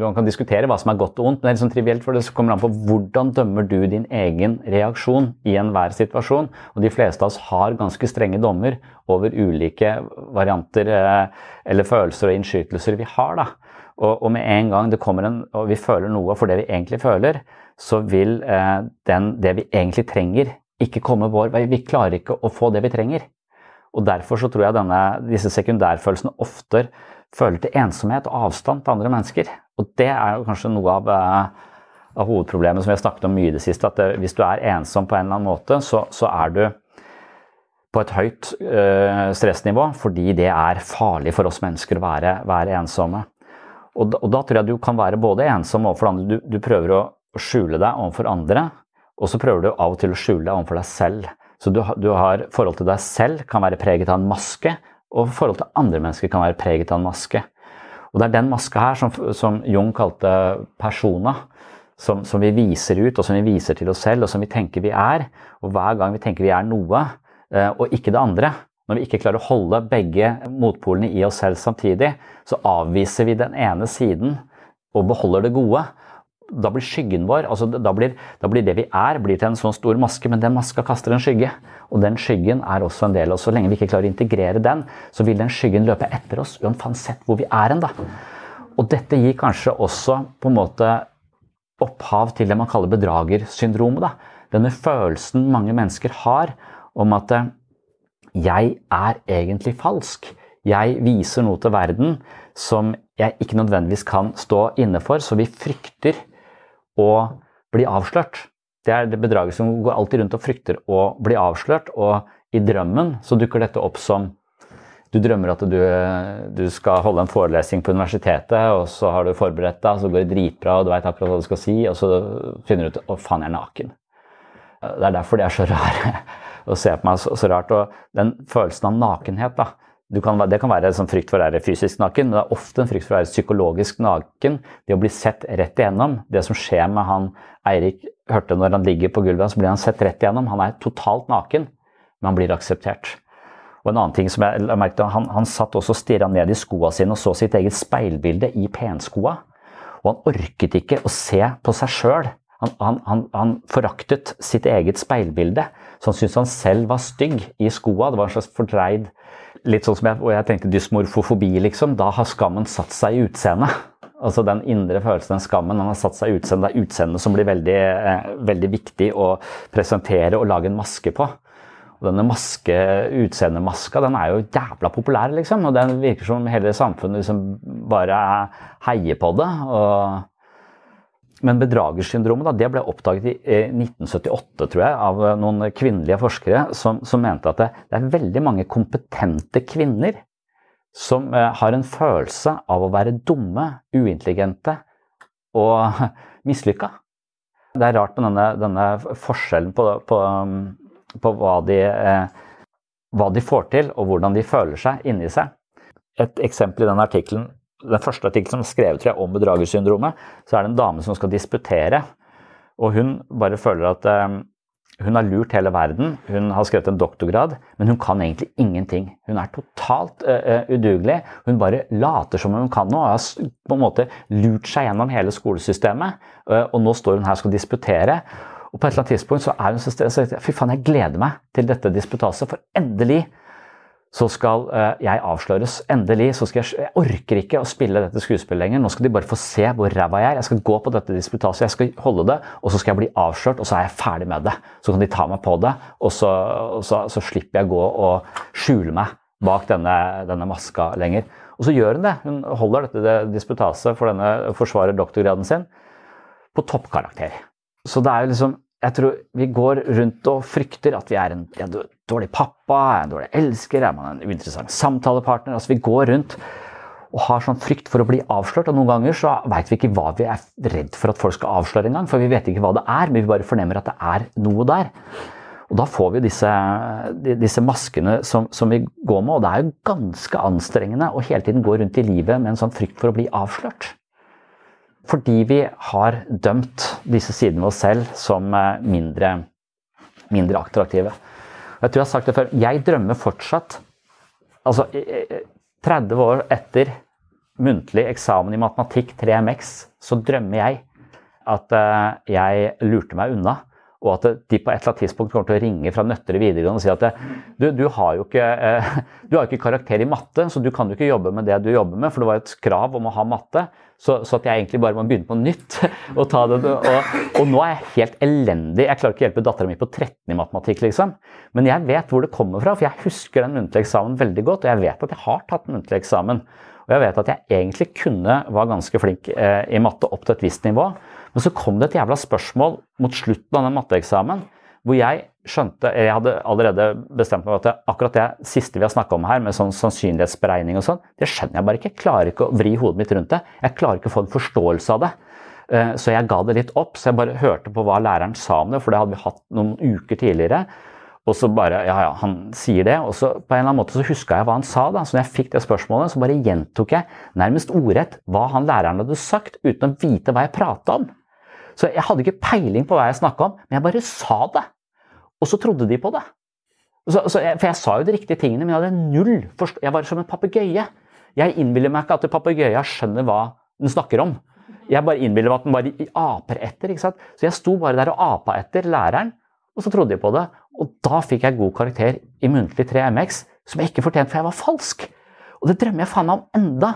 Man kan diskutere hva som er godt og ondt, men det er sånn trivielt, for det kommer an på hvordan dømmer du din egen reaksjon i enhver situasjon. Og de fleste av oss har ganske strenge dommer over ulike varianter eh, eller følelser og innskytelser vi har. da. Og, og, med en gang det kommer en, og vi føler noe for det vi egentlig føler, så vil eh, den, det vi egentlig trenger, ikke komme vår vei. Vi klarer ikke å få det vi trenger. Og Derfor så tror jeg denne, disse sekundærfølelsene ofte føler til ensomhet og avstand til andre mennesker. Og det er jo kanskje noe av, eh, av hovedproblemet som vi har snakket om mye i det siste. At det, hvis du er ensom på en eller annen måte, så, så er du på et høyt øh, stressnivå fordi det er farlig for oss mennesker å være, være ensomme. Og da, og da, tror jeg du kan være både ensom overfor andre, du, du prøver å skjule deg overfor andre, og så prøver du av og til å skjule deg overfor deg selv. Så du, du har forhold til deg selv kan være preget av en maske, og forhold til andre mennesker kan være preget av en maske. Og det er den maska her som, som Jung kalte persona, som, som, vi viser ut, og som vi viser til oss selv, og som vi tenker vi er. Og hver gang vi tenker vi er noe, eh, og ikke det andre, når vi ikke klarer å holde begge motpolene i oss selv samtidig, så avviser vi den ene siden og beholder det gode da blir skyggen vår, altså da blir, da blir, det vi er, blir til en sånn stor maske, men den maska kaster en skygge. Og den skyggen er også en del av oss. Så lenge vi ikke klarer å integrere den, så vil den skyggen løpe etter oss uansett hvor vi er hen. Og dette gir kanskje også på en måte opphav til det man kaller bedragersyndromet. Da. Denne følelsen mange mennesker har om at eh, jeg er egentlig falsk. Jeg viser noe til verden som jeg ikke nødvendigvis kan stå inne for, så vi frykter å bli avslørt. Det er det bedraget som går alltid rundt og frykter å bli avslørt. Og i drømmen så dukker dette opp som du drømmer at du, du, skal holde en forelesning på universitetet, og så har du forberedt deg, så går det dritbra, og du veit akkurat hva du skal si, og så finner du ut å faen, jeg er naken. Det er derfor det er så rar å se på meg så, så rart. Og den følelsen av nakenhet, da, kan, det kan være en frykt for å være fysisk naken, men det er ofte en frykt for å være psykologisk naken. Det å bli sett rett igjennom. Det som skjer med han Eirik hørte når han ligger på gulvet, så blir han sett rett igjennom. Han er totalt naken, men han blir akseptert. Og en annen ting som jeg merket, Han, han satt også og stirra ned i skoa sine og så sitt eget speilbilde i penskoa. Og han orket ikke å se på seg sjøl. Han, han, han, han, foraktet sitt eget speilbilde. Så han syntes han selv var stygg i skoa. Det var en slags fordreid litt sånn som jeg, og jeg tenkte dysmorfofobi, liksom. Da har skammen satt seg i utseendet. Altså den indre følelsen, den skammen, den har satt seg i utseendet. Det er utseendet som blir veldig, eh, veldig, viktig å presentere og lage en maske på. Og denne maske, utseendemaska den er jo jævla populær, liksom. Og den virker som hele samfunnet liksom bare heier på det. og men bedragersyndromet da, det ble oppdaget i 1978 tror jeg, av noen kvinnelige forskere som, som mente at det, det, er veldig mange kompetente kvinner som eh, har en følelse av å være dumme, uintelligente og mislykka. Det er rart med denne, denne forskjellen på, på, på hva, de, eh, hva de får til, og hvordan de føler seg inni seg. Et eksempel i den artikkelen den første artikkelen som er skrevet tror jeg, om bedragersyndromet, så er det en dame som skal disputere. Og hun bare føler at eh, hun har lurt hele verden. Hun har skrevet en doktorgrad, men hun kan egentlig ingenting. Hun er totalt eh, udugelig. Hun bare later som hun kan noe og har på en måte lurt seg gjennom hele skolesystemet. Uh, og nå står hun her og skal disputere. Og på et eller annet tidspunkt så er hun så stressa. Fy faen, jeg gleder meg til dette disputaset, for endelig så skal uh, jeg avsløres. Endelig. så skal Jeg jeg orker ikke å spille dette skuespillet lenger. Nå skal de bare få se hvor ræva jeg er. Jeg skal gå på dette disputaset, jeg skal holde det, og så skal jeg bli avslørt, og så er jeg ferdig med det. Så kan de ta meg på det, og så, og så, så slipper jeg gå og skjule meg bak denne, denne, maska lenger. Og så gjør hun det. Hun holder dette disputaset for denne forsvarer doktorgraden sin på toppkarakter. Så det er jo liksom jeg tror vi går rundt og frykter at vi er en, en dårlig pappa, en dårlig elsker, er man en uinteressant samtalepartner. altså Vi går rundt og har sånn frykt for å bli avslørt. og Noen ganger så veit vi ikke hva vi er redd for at folk skal avsløre engang. For vi vet ikke hva det er, men vi bare fornemmer at det er noe der. Og da får vi disse, disse maskene som, som, vi går med, og det er jo ganske anstrengende å hele tiden gå rundt i livet med en sånn frykt for å bli avslørt. Fordi vi har dømt disse sidene ved oss selv som eh, mindre, mindre attraktive. Jeg tror jeg har sagt det før. Jeg drømmer fortsatt Altså 30 år etter muntlig eksamen i matematikk 3MX, så drømmer jeg at eh, jeg lurte meg unna og at de på et eller annet tidspunkt kommer til å ringe fra Nøtterøy videregående og si at du, du, har jo ikke, eh, du har ikke karakter i matte, så du kan jo ikke jobbe med det du jobber med, for det var et krav om å ha matte. Så, så at jeg egentlig bare må begynne på nytt. Og, det, og, og nå er jeg helt elendig. Jeg klarer ikke å hjelpe dattera mi på 13 i matematikk, liksom. Men jeg vet hvor det kommer fra, for jeg husker den muntlige eksamen veldig godt. Og jeg vet at jeg har tatt muntlig eksamen. Og jeg vet at jeg egentlig kunne var ganske flink eh, i matte opp til et visst nivå. Men så kom det et jævla spørsmål mot slutten av den matteeksamen hvor jeg skjønte Jeg hadde allerede bestemt meg for at akkurat det siste vi har snakka om her, med sånn sannsynlighetsberegning og sånn, det skjønner jeg bare ikke. Jeg klarer ikke å vri hodet mitt rundt det. Jeg klarer ikke å få en forståelse av det. Eh, så jeg ga det litt opp. Så jeg bare hørte på hva læreren sa om det, for det hadde vi hatt noen uker tidligere. Og så bare Ja, ja, han sier det. Og så på en eller annen måte så huska jeg hva han sa. da, Så når jeg fikk det spørsmålet, så bare gjentok jeg nærmest ordrett hva han læreren hadde sagt, uten å vite hva jeg prata om. Så jeg hadde ikke peiling på hva jeg snakka om, men jeg bare sa det. Og så trodde de på det. Så, så jeg, for jeg sa jo de riktige tingene, men jeg hadde null forstå Jeg var som en papegøye. Jeg innbiller meg ikke at papegøyen skjønner hva den snakker om. Jeg bare innbiller meg at den bare aper etter. ikke sant? Så jeg sto bare der og apa etter læreren, og så trodde de på det. Og da fikk jeg god karakter i muntlig 3 MX, som jeg ikke fortjente, for jeg var falsk. Og det drømmer jeg faen meg om enda.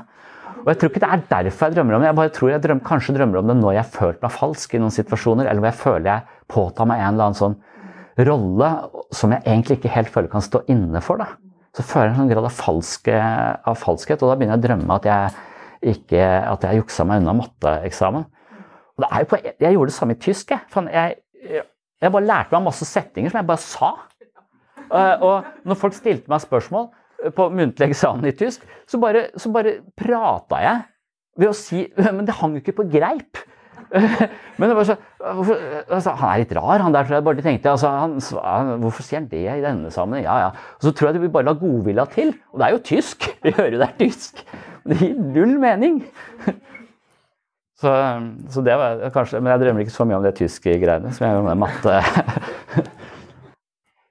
Og jeg tror ikke det er derfor jeg drømmer om det. Jeg bare tror jeg drømmer, kanskje drømmer om det når jeg har følt meg falsk i noen situasjoner, eller hvor jeg føler jeg påtar meg en eller annen sånn rolle som jeg egentlig ikke helt føler kan stå inne for. Da. Så føler jeg en sånn grad av, falske, av, falskhet, og da begynner jeg å drømme at jeg, ikke, at jeg juksa meg unna matteeksamen. Jeg gjorde det samme i tysk. Jeg, jeg, jeg bare lærte meg masse setninger som jeg bare sa. Og når folk stilte meg spørsmål, på muntlig eksamen i tysk, så bare, så bare prata jeg ved å si Men det hang jo ikke på greip. Men det var så, altså, Han er litt rar, han der, tror jeg bare tenkte. Altså, han, hvorfor sier han det i denne sammenheng? Ja, ja. Og så tror jeg de vil bare la godvilja til. Og det er jo tysk! Vi hører jo det er tysk. Det gir null mening. Så, så, det var kanskje Men jeg drømmer ikke så mye om det tyske greiene som jeg gjør med matte.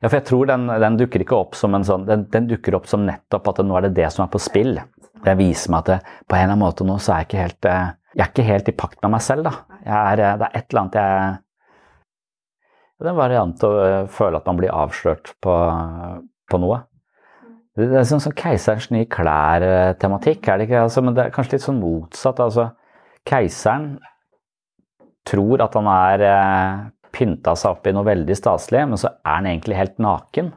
Ja, for jeg tror den, den, dukker ikke opp som en sånn, den, den, dukker opp som nettopp at nå er det det som er på spill. Det viser meg at det, på en eller annen måte nå så er jeg ikke helt eh, jeg er ikke helt i pakt med meg selv. da. Er, eh, det er et eller annet jeg Det er en variant å eh, føle at man blir avslørt på, på noe. Det er sånn, sånn Keiserens nye klær-tematikk, er det ikke? Altså, men det er kanskje litt sånn motsatt. altså. Keiseren tror at han er pynta seg opp i noe veldig staselig, men så er han egentlig helt naken.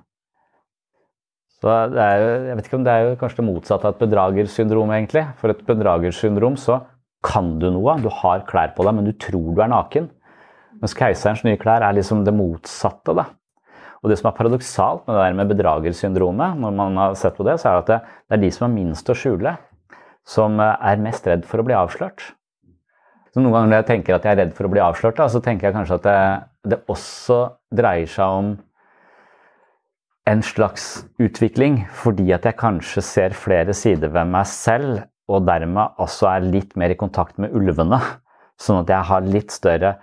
Så det er jo, jeg vet ikke om det er jo kanskje det motsatte av et bedragersyndrom, egentlig. For et bedragersyndrom så kan du noe, du har klær på deg, men du tror du er naken. Mens keiserens nye klær er liksom det motsatte. da. Og det som er paradoksalt med det der med bedragersyndromet, når man har sett på det, så er det at det, det er de som har minst å skjule, som er mest redd for å bli avslørt. Så noen ganger når jeg tenker at jeg er redd for å bli avslørt, da, så tenker jeg kanskje at det, det også dreier seg om en slags utvikling, fordi at jeg kanskje ser flere sider ved meg selv og dermed også er litt mer i kontakt med ulvene. Sånn at jeg har litt større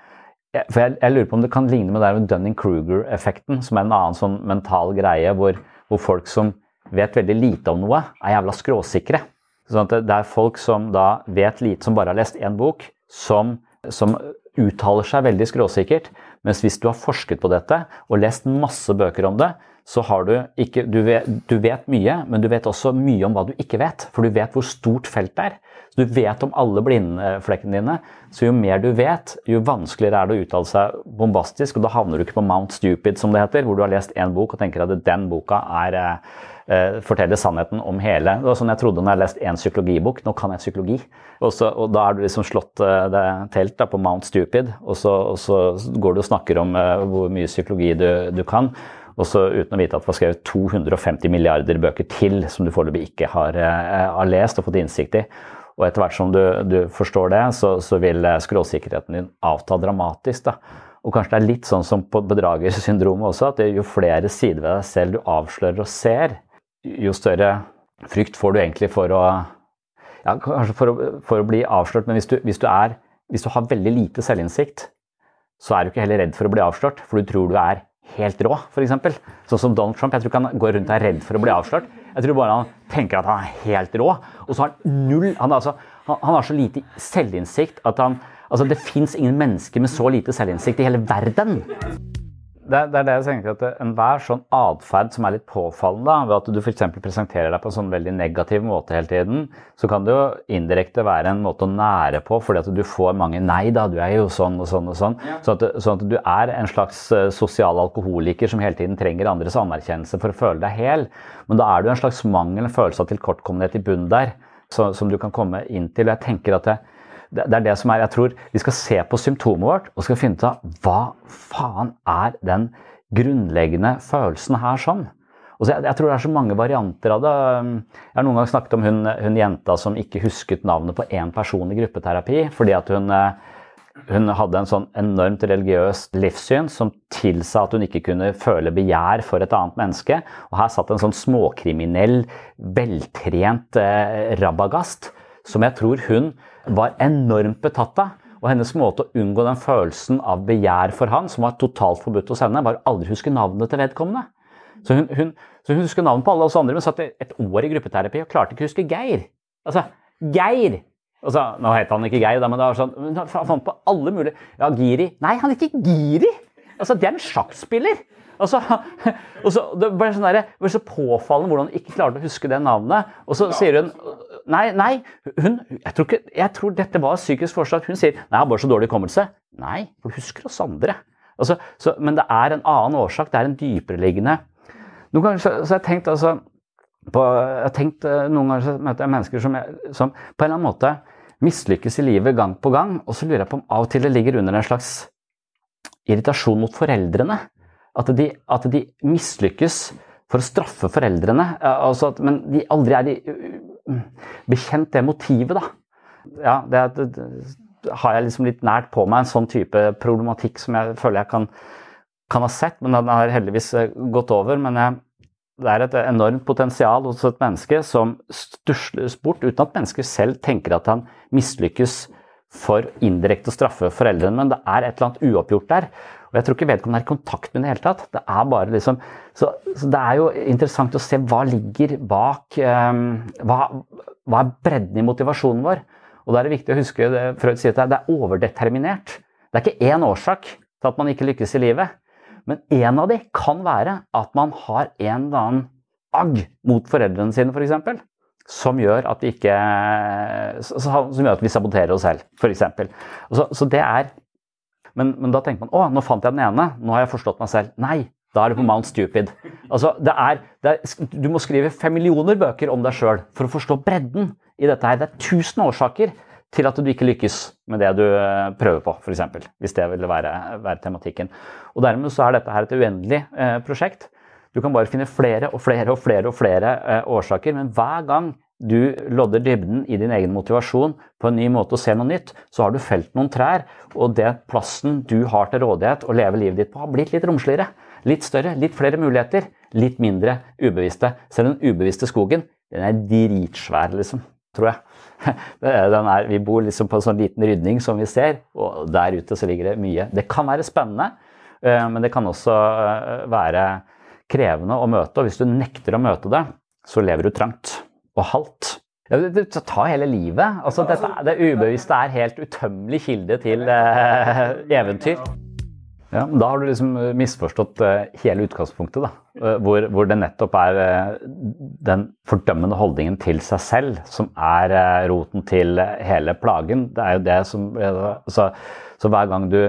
For jeg, jeg lurer på om det kan ligne med det Dunning-Kruger-effekten, som er en annen sånn mental greie hvor, hvor, folk som vet veldig lite om noe, er jævla skråsikre. Sånn at det er folk som da vet lite, som bare har lest én bok, som, som uttaler seg veldig skråsikkert. Mens hvis du har forsket på dette og lest masse bøker om det, så har du ikke du vet, du vet, mye, men du vet også mye om hva du ikke vet. For du vet hvor stort feltet er. Så du vet om alle blindflekkene dine. Så jo mer du vet, jo vanskeligere er det å uttale seg bombastisk. Og da havner du ikke på Mount Stupid, som det heter, hvor du har lest én bok og tenker at den boka er, eh, forteller sannheten om hele. Det var sånn jeg trodde når jeg leste én psykologibok. Nå kan jeg psykologi. Og, så, og da har du liksom slått eh, det telt da, på Mount Stupid, og så, og så, går du og snakker om eh, hvor mye psykologi du, du kan. Og så uten å vite at det var skrevet 250 milliarder bøker til som du foreløpig ikke har, eh, har, lest og fått innsikt i. Og etter hvert som du, du forstår det, så, så, vil skråsikkerheten din avta dramatisk. Da. Og kanskje det er litt sånn som på bedragersyndromet også, at jo flere sider ved deg selv du avslører og ser, jo større frykt får du egentlig for å ja, kanskje for å, for å bli avslørt, men hvis du, hvis, du er, hvis du har veldig lite selvinnsikt, så er du ikke heller redd for å bli avslørt, for du tror du er helt rå, f.eks. Sånn som Donald Trump. Jeg tror ikke han går rundt og er redd for å bli avslørt. Jeg tror bare han tenker at han er helt rå. Og så har han null Han, altså, han, han har så lite selvinnsikt at han Altså, det fins ingen mennesker med så lite selvinnsikt i hele verden det, det, er det jeg tenker at Enhver sånn atferd som er litt påfallende, ved at du f.eks. presenterer deg på en sånn veldig negativ måte hele tiden, så kan det jo indirekte være en måte å nære på, fordi at du får mange 'nei da, du er jo sånn og sånn'. og Sånn ja. sånn, at, sånn at du er en slags eh, sosial alkoholiker som hele tiden trenger andres anerkjennelse for å føle deg hel. Men da er du en slags mangel, en følelse av tilkortkommenhet i bunnen der, så, som du kan komme inn til. Jeg tenker at det, det, er det som er Jeg tror vi skal se på symptomet vårt og skal finne ut av hva faen er den grunnleggende følelsen her sånn. Og så jeg, jeg, tror det er så mange varianter av det. Jeg har noen gang snakket om hun, hun jenta som ikke husket navnet på én person i gruppeterapi fordi at hun, hun hadde en sånn enormt religiøst livssyn som tilsa at hun ikke kunne føle begjær for et annet menneske. Og her satt en sånn småkriminell, veltrent eh, rabagast som jeg tror hun var enormt betatt av. Og hennes måte å unngå den følelsen av begjær for han, som var totalt forbudt hos henne, var å aldri huske navnet til vedkommende. Så hun, hun, så hun husker navnet på alle oss andre, men satt et år i gruppeterapi og klarte ikke å huske Geir. Altså, Geir! Altså, nå het han ikke Geir, da, men det var sånn, hun fant på alle mulige Ja, Giri. Nei, han er ikke Giri! Altså, Det er en sjakkspiller! Og så, og så, det ble sånn der, det ble så påfallende hvordan hun ikke klarte å huske det navnet. Og så sier hun Nei, nei hun, jeg, tror ikke, jeg tror dette var psykisk forslag. Hun sier nei, jeg har bare så dårlig hukommelse. Nei, for du husker oss andre. Altså, så, men det er en annen årsak. Det er en dypereliggende Noen ganger så, så har jeg tenkt altså på, jeg tenkt eh, Noen ganger så møter jeg mennesker som, jeg, som på en eller annen måte mislykkes i livet gang på gang. Og så lurer jeg på om av og til det ligger under en slags irritasjon mot foreldrene. At de, at de mislykkes for å straffe foreldrene. Altså at, men de aldri er de, bekjent det motivet, da. Ja, det, det, det, har jeg liksom litt nært på meg, en sånn type problematikk som jeg føler jeg kan, kan ha sett, men den har heldigvis eh, gått over. Men jeg, det er et enormt potensial hos et menneske som stusles bort uten at mennesker selv tenker at han mislykkes for indirekte å straffe foreldrene, men det er et eller annet uoppgjort der. Og jeg tror ikke vedkommende er i kontakt med det i det hele tatt. Det er bare liksom, så, så, det er jo interessant å se hva ligger bak um, hva, hva, er bredden i motivasjonen vår? Og da er det viktig å huske det Freud sier at det er overdeterminert. Det er ikke én årsak til at man ikke lykkes i livet. Men en av de kan være at man har en eller annen agg mot foreldrene sine, f.eks. Som gjør at ikke Som gjør at vi saboterer oss selv, f.eks. Så, så det er men, men, da tenker man å, nå fant jeg den ene, nå har jeg forstått meg selv. Nei, da er det på Mount Stupid. Altså, det er, det er, du må skrive fem millioner bøker om deg sjøl for å forstå bredden i dette her. Det er tusen årsaker til at du ikke lykkes med det du eh, prøver på, f.eks. Hvis det ville være, være, tematikken. Og Dermed så er dette her et uendelig eh, prosjekt. Du kan bare finne flere og flere og flere og flere eh, årsaker, men hver gang du lodder dybden i din egen motivasjon på en ny måte å se noe nytt, så har du felt noen trær, og det plassen du har til rådighet å leve livet ditt på, har blitt litt romsligere. Litt større, litt flere muligheter, litt mindre ubevisste. Selv den ubevisste skogen, den er dritsvær, liksom. tror jeg. Er, vi bor liksom på en sånn liten rydning som vi ser, og der ute så ligger det mye. Det kan være spennende, men det kan også være krevende å møte. Og hvis du nekter å møte det, så lever du trangt og halvt. Ja, det, det tar hele livet. Altså, dette, det ubevisste er helt utømmelig kilde til eh, eventyr. Ja, Da har du liksom misforstått eh, hele utgangspunktet. da, eh, hvor, hvor, det nettopp er eh, den fordømmende holdningen til seg selv som er roten til hele plagen. Det er jo det som, så, så hver gang du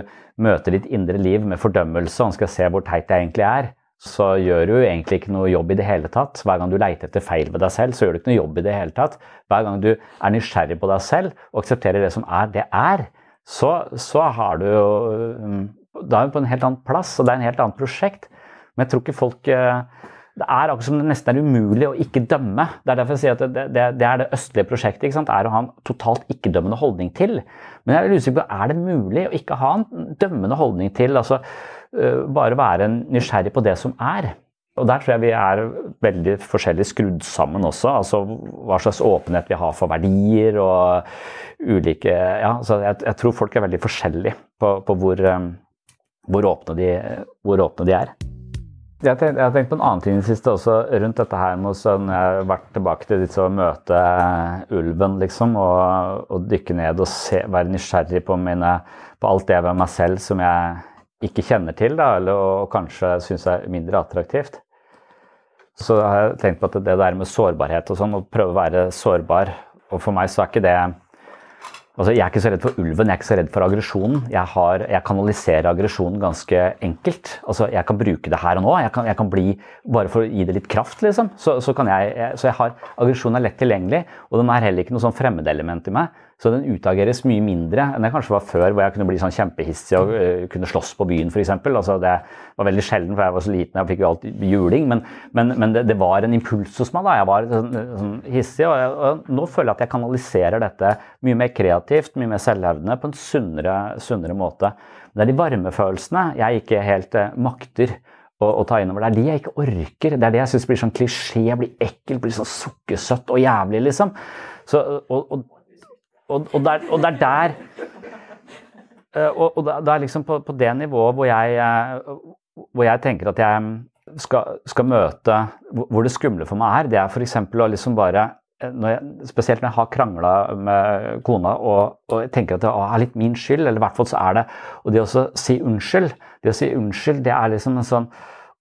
møter ditt indre liv med fordømmelse og skal se hvor teit jeg egentlig er, så gjør du egentlig ikke noe jobb i det hele tatt. Hver gang du leiter etter feil ved deg selv, så gjør du ikke noe jobb i det hele tatt. Hver gang du er nysgjerrig på deg selv og aksepterer det som er, det er, så, så har du jo um, Da er du på en helt annen plass, og det er en helt annet prosjekt. Men jeg tror ikke folk uh, det er akkurat som det nesten er umulig å ikke dømme. Det er derfor jeg sier at det, det, det er det østlige prosjektet. ikke sant? Er å ha en totalt ikke-dømmende holdning til. Men jeg er usikker på er det mulig å ikke ha en dømmende holdning til. altså Eh, bare være nysgjerrig på det som er. Og der tror jeg vi er veldig forskjellig skrudd sammen også. Altså hva slags åpenhet vi har for verdier og ulike Ja, så jeg, jeg tror folk er veldig forskjellige på, på hvor, eh, hvor, åpne de, hvor, åpne de, er. Jeg, tenkt, jeg har tenkt på en annen ting i det siste også, rundt dette her med når jeg har vært tilbake til å møte ulven, liksom, og, og dykke ned og se, være nysgjerrig på, mine, på alt det ved meg selv som jeg ikke kjenner til, da, eller, og kanskje syns er mindre attraktivt. Så har jeg tenkt på at det der med sårbarhet og sånn, å prøve å være sårbar Og for meg så er ikke det Altså, jeg er ikke så redd for ulven, jeg er ikke så redd for aggresjonen. Jeg, jeg, kanaliserer aggresjonen ganske enkelt. Altså, jeg kan bruke det her og nå. Jeg kan, jeg kan bli, Bare for å gi det litt kraft, liksom. Så, så, jeg, så jeg har, aggresjonen er lett tilgjengelig, og den er heller ikke noe sånn fremmedelement i meg. Så den utageres mye mindre enn det kanskje var før, hvor jeg kunne bli sånn kjempehissig og uh, kunne slåss på byen f.eks. Altså, det var veldig sjelden, for jeg var så liten, jeg fikk jo alltid juling. Men, men, men det, det, var en impuls hos meg. da, Jeg var sånn, sånn hissig. Og, jeg, og, nå føler jeg at jeg kanaliserer dette mye mer kreativt, mye mer selvhevdende, på en sunnere, sunnere måte. Men det er de varme følelsene jeg ikke helt uh, makter. Å, ta innover. Det er de jeg ikke orker. Det er det jeg syns blir sånn klisjé, blir ekkel, blir sånn sukkersøtt og jævlig, liksom. Så, og, og og, og, der, og det er der eh, Og, og det er liksom på, på, det nivået hvor jeg, eh, hvor jeg tenker at jeg skal, skal, møte Hvor det skumle for meg er, det er f.eks. å liksom bare eh, når jeg, Spesielt når jeg har krangla med kona og, og, tenker at det er litt min skyld, eller i hvert fall så er det Og det å si unnskyld, det å si unnskyld, det er liksom en sånn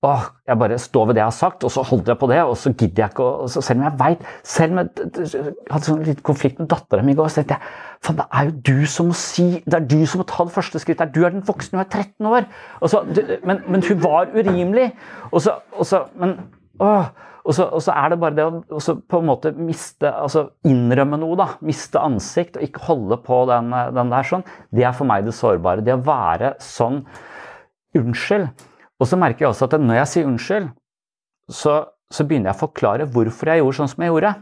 Åh, jeg bare står ved det jeg har sagt, og så holder jeg på det. Og så gidder jeg ikke å Selv om jeg veit Selv om jeg hadde sånn litt konflikt med dattera mi i går, så tenkte jeg faen, det er jo du som må si Det er du som må ta det første skrittet. Du er den voksne, hun er 13 år. Så, men, men, hun var urimelig. Og så, og så Men åh, og så, og så, er det bare det å på en måte miste altså Innrømme noe, da. Miste ansikt og ikke holde på den, den der sånn. Det er for meg det sårbare. Det å være sånn Unnskyld. Og så merker jeg også at når jeg sier unnskyld, så, så, begynner jeg å forklare hvorfor jeg gjorde sånn som jeg gjorde.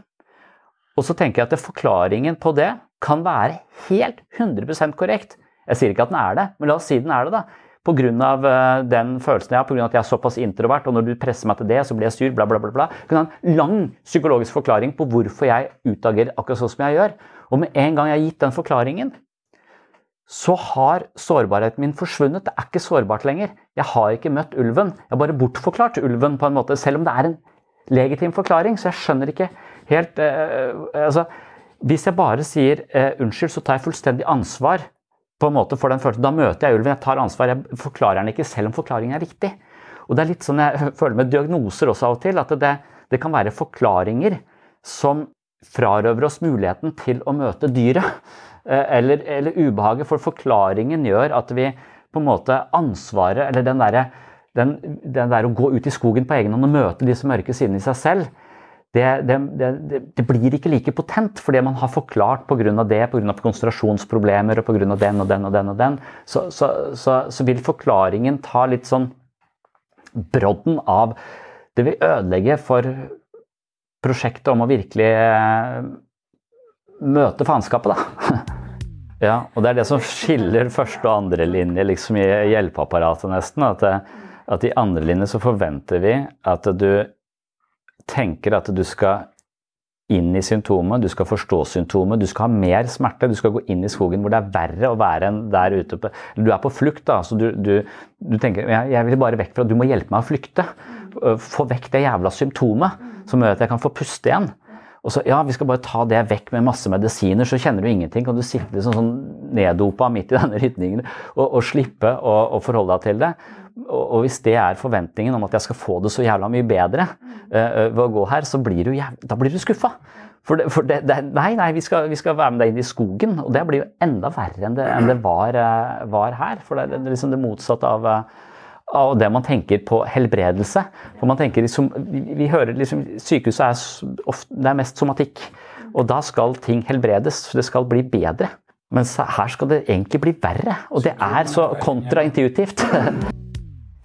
Og så tenker jeg at forklaringen på det kan være helt 100% korrekt. Jeg sier ikke at den er det, men la oss si den er det, da. Pga. Eh, den følelsen jeg har, pga. at jeg er såpass introvert, og når du presser meg til det, så blir jeg sur, bla, bla, bla. bla. Jeg kan ha en lang psykologisk forklaring på hvorfor jeg utagerer akkurat sånn som jeg gjør. Og med en gang jeg har gitt den forklaringen, så har sårbarheten min forsvunnet. Det er ikke sårbart lenger. Jeg har ikke møtt ulven. Jeg har bare bortforklart ulven, på en måte, selv om det er en legitim forklaring. Så jeg skjønner ikke helt eh, altså, Hvis jeg bare sier eh, unnskyld, så tar jeg fullstendig ansvar på en måte for den følelsen. Da møter jeg ulven, jeg tar ansvar. Jeg forklarer den ikke selv om forklaringen er riktig. Og det er litt sånn jeg føler med diagnoser også av og til, at det, det kan være forklaringer som frarøver oss muligheten til å møte dyret. Eh, eller, eller, ubehaget, for forklaringen gjør at vi på en måte ansvaret, eller den derre den, den der å gå ut i skogen på egen hånd og møte disse mørke sidene i seg selv, det, det, det, det, blir ikke like potent fordi man har forklart pga. det, pga. konsentrasjonsproblemer og pga. den og den og den. og den, så, så, så, så, vil forklaringen ta litt sånn brodden av Det vil ødelegge for prosjektet om å virkelig eh, møte faenskapet, da. Ja, og det er det som skiller første og andre linje liksom i hjelpeapparatet, nesten. At, at i andre linje så forventer vi at du tenker at du skal inn i symptomet, du skal forstå symptomet, du skal ha mer smerte. Du skal gå inn i skogen hvor det er verre å være enn der ute. På, du er på flukt, da. Så du, du, du tenker jeg, jeg vil bare vekk fra Du må hjelpe meg å flykte. Få vekk det jævla symptomet som gjør at jeg kan få puste igjen. Og så, ja, vi skal bare ta det vekk med masse medisiner, så kjenner du ingenting. Kan du sitte liksom sånn neddopa midt i denne rytningen og, og slippe å, forholde deg til det. Og, og, hvis det er forventningen om at jeg skal få det så jævla mye bedre uh, ved å gå her, så blir du, da blir du skuffa. For, det, for det, det, nei, nei, vi skal, vi skal, være med deg inn i skogen. Og det blir jo enda verre enn det, enn var, uh, var, her. For det er liksom det motsatte av av det man tenker på helbredelse. For man tenker liksom, vi hører liksom, Sykehuset er, ofte, det er mest somatikk. Og da skal ting helbredes. Det skal bli bedre. Mens her skal det egentlig bli verre. Og det er så kontraintuitivt.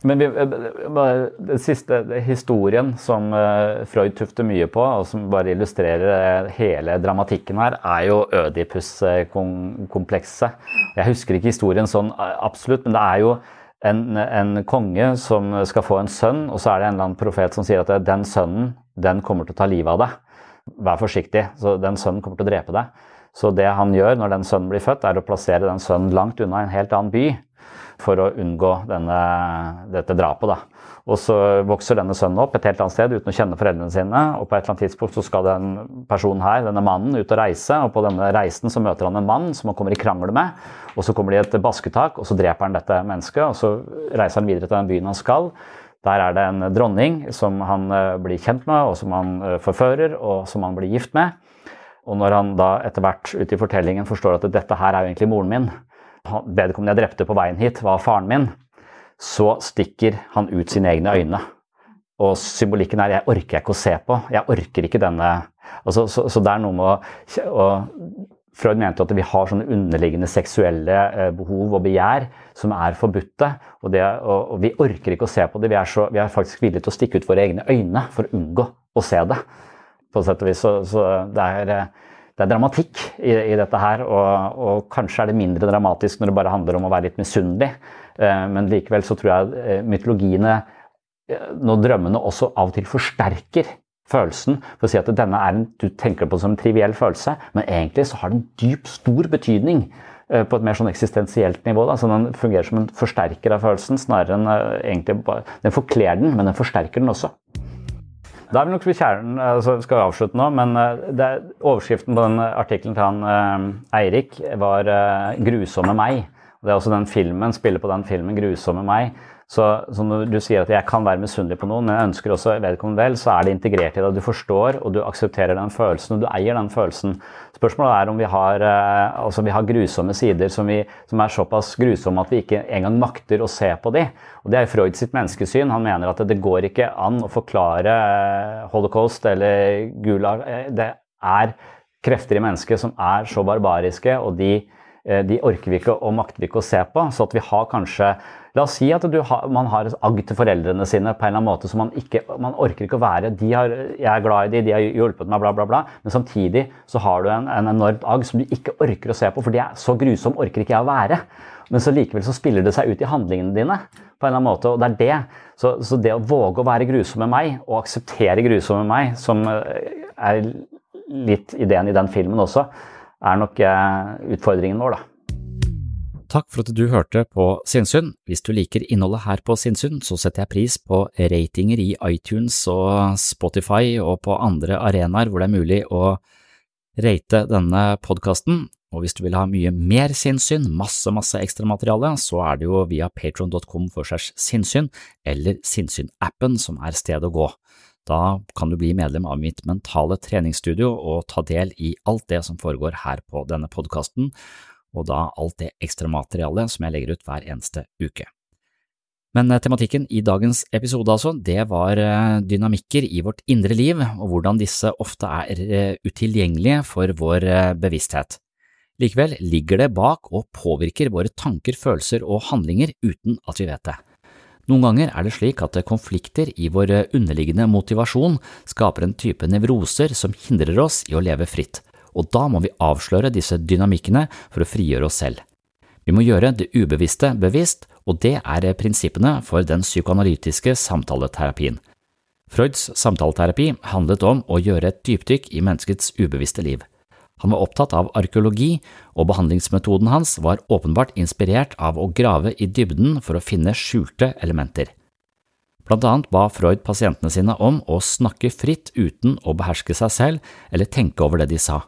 Men vi, den siste historien som eh, Freud tufter mye på, og som bare illustrerer hele dramatikken her, er jo Ødipus-komplekset. Jeg husker ikke historien sånn eh, absolutt, men det er jo en, en, konge som skal få en sønn, og så er det en eller annen profet som sier at den sønnen den kommer til å ta livet av deg. Vær forsiktig, så den sønnen kommer til å drepe deg. Så det han gjør når den sønnen blir født, er å plassere den sønnen langt unna en helt annen by for å unngå denne, dette drapet. Da. Og så vokser denne sønnen opp et helt annet sted uten å kjenne foreldrene sine. Og på et eller annet tidspunkt så skal den personen her, denne mannen, ut og reise. Og på denne reisen så møter han en mann som han kommer i krangel med. Og så kommer de i et basketak, og så dreper han dette mennesket. Og så reiser han videre til den byen han skal. Der er det en dronning som han eh, blir kjent med, og som han eh, forfører, og som han blir gift med. Og når han da etter hvert ute i fortellingen forstår at dette her er jo egentlig moren min, vedkommende jeg drepte på veien hit, var faren min, så stikker han ut sine egne øyne. Og symbolikken er 'jeg orker ikke å se på'. Jeg orker ikke denne altså, så, så, det er noe med å og Freud mente at vi har sånne underliggende seksuelle eh, behov og begjær som er forbudte. Og, det, og, og vi orker ikke å se på det. Vi er, så, vi er, faktisk villige til å stikke ut våre egne øyne for å unngå å se det. På sett og vis. Så, så det, er, det, er, dramatikk i, i dette her. Og, og, kanskje er det mindre dramatisk når det bare handler om å være litt misunnelig. Eh, men likevel så tror jeg eh, mytologiene, eh, når drømmene også av og til forsterker følelsen, for å si at denne er en, du tenker på som en triviell følelse, men egentlig så har den dyp, stor betydning på et mer sånn eksistensielt nivå. Da. Så den fungerer som en forsterker av følelsen, snarere enn egentlig bare Den forkler den, men den forsterker den også. Da er vi nok ved kjernen, altså skal vi avslutte nå, men er, overskriften på den artikkelen til han Eirik var 'Grusomme meg'. Det er også den filmen, spiller på den filmen 'Grusomme meg'. Så, så, når du sier at jeg kan være misunnelig på noen, men jeg ønsker også vedkommende vel, så er det integrert i deg. Du forstår og du aksepterer den følelsen, og du eier den følelsen. Spørsmålet er om vi har, eh, altså vi har grusomme sider som, vi, som, er såpass grusomme at vi ikke engang makter å se på de. Og Det er Freud sitt menneskesyn. Han mener at det går ikke an å forklare eh, holocaust eller gulag. Eh, det er krefter i mennesket som er så barbariske, og de de orker vi ikke og makter vi ikke å se på. Så at vi har kanskje La oss si at har, man har agg til foreldrene sine på en eller annen måte som man ikke man orker ikke å være. De har, jeg er glad i de, de har hjulpet meg, bla, bla, bla. Men samtidig så har du en, en enormt agg som du ikke orker å se på, for de er så grusom orker ikke jeg å være. Men så likevel så spiller det seg ut i handlingene dine. på en eller annen måte, og det er det. Så, så det å våge å være grusom med meg, og akseptere grusom med meg, som eh, er litt ideen i den filmen også, er nok eh, utfordringen vår, da. Takk for at du hørte på Sinnsyn. Hvis du liker innholdet her på Sinnsyn, så setter jeg pris på ratinger i iTunes og Spotify og på andre arenaer hvor det er mulig å rate denne podkasten. Og hvis du vil ha mye mer sinnssyn, masse, masse ekstramateriale, så er det jo via patron.com for segs sinnssyn, eller sinnssyn-appen som er stedet å gå. Da kan du bli medlem av mitt mentale treningsstudio og ta del i alt det som foregår her på denne podkasten, og da alt det ekstramaterialet som jeg legger ut hver eneste uke. Men eh, tematikken i dagens episode, altså, det var eh, dynamikker i vårt indre liv, og hvordan disse ofte er eh, utilgjengelige for vår bevissthet. Likevel ligger det bak og påvirker våre tanker, følelser og handlinger uten at vi vet det. Noen ganger er det slik at konflikter i vår underliggende motivasjon skaper en type nevroser som hindrer oss i å leve fritt, og da må vi avsløre disse dynamikkene for å frigjøre oss selv. Vi må gjøre det ubevisste bevisst, og det er prinsippene for den psykoanalytiske samtaleterapien. Freuds samtaleterapi handlet om å gjøre et dypdykk i menneskets ubevisste liv. Han var opptatt av arkeologi, og behandlingsmetoden hans var åpenbart inspirert av å grave i dybden for å finne skjulte elementer. Blant annet ba Freud pasientene sine om å snakke fritt uten å beherske seg selv eller tenke over det de sa.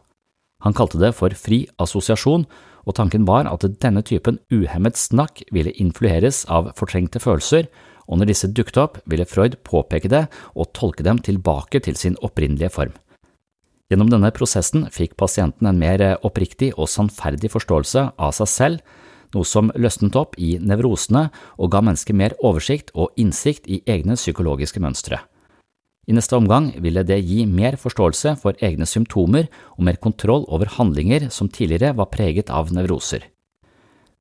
Han kalte det for fri assosiasjon, og tanken var at denne typen uhemmet snakk ville influeres av fortrengte følelser, og når disse dukket opp, ville Freud påpeke det og tolke dem tilbake til sin opprinnelige form. Gjennom denne prosessen fikk pasienten en mer oppriktig og sannferdig forståelse av seg selv, noe som løsnet opp i nevrosene og ga mennesket mer oversikt og innsikt i egne psykologiske mønstre. I neste omgang ville det gi mer forståelse for egne symptomer og mer kontroll over handlinger som tidligere var preget av nevroser.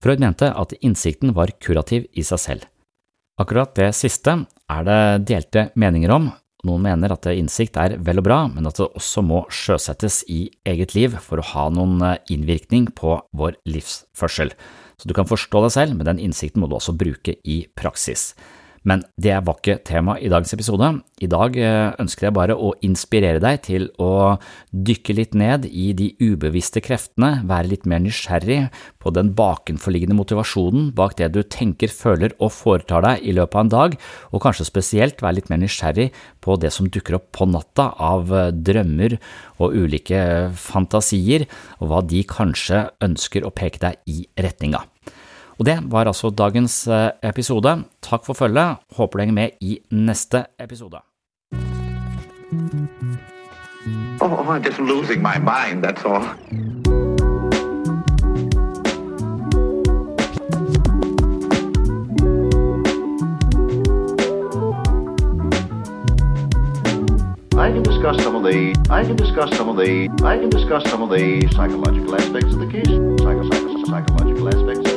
Freud mente at innsikten var kurativ i seg selv. Akkurat det siste er det delte meninger om, noen mener at innsikt er vel og bra, men at det også må sjøsettes i eget liv for å ha noen eh, innvirkning på vår livsførsel. Så du kan forstå deg selv, men den innsikten må du også bruke i praksis. Men det var ikke tema i dagens episode. I dag eh, ønsker jeg bare å inspirere deg til å dykke litt ned i de ubevisste kreftene, være litt mer nysgjerrig på den bakenforliggende motivasjonen bak det du tenker, føler og foretar deg i løpet av en dag, og kanskje spesielt være litt mer nysgjerrig på det som dukker opp på natta av eh, drømmer og ulike fantasier, og hva de kanskje ønsker å peke deg i retning av. Og det var altså dagens eh, episode. Takk for følget. Håper du henger med i neste episode. Oh, I'm just losing my mind, that's all. I can discuss some of the I can discuss some of the I can discuss some of the psychological aspects of the case. Psycho, psycho, psychological aspects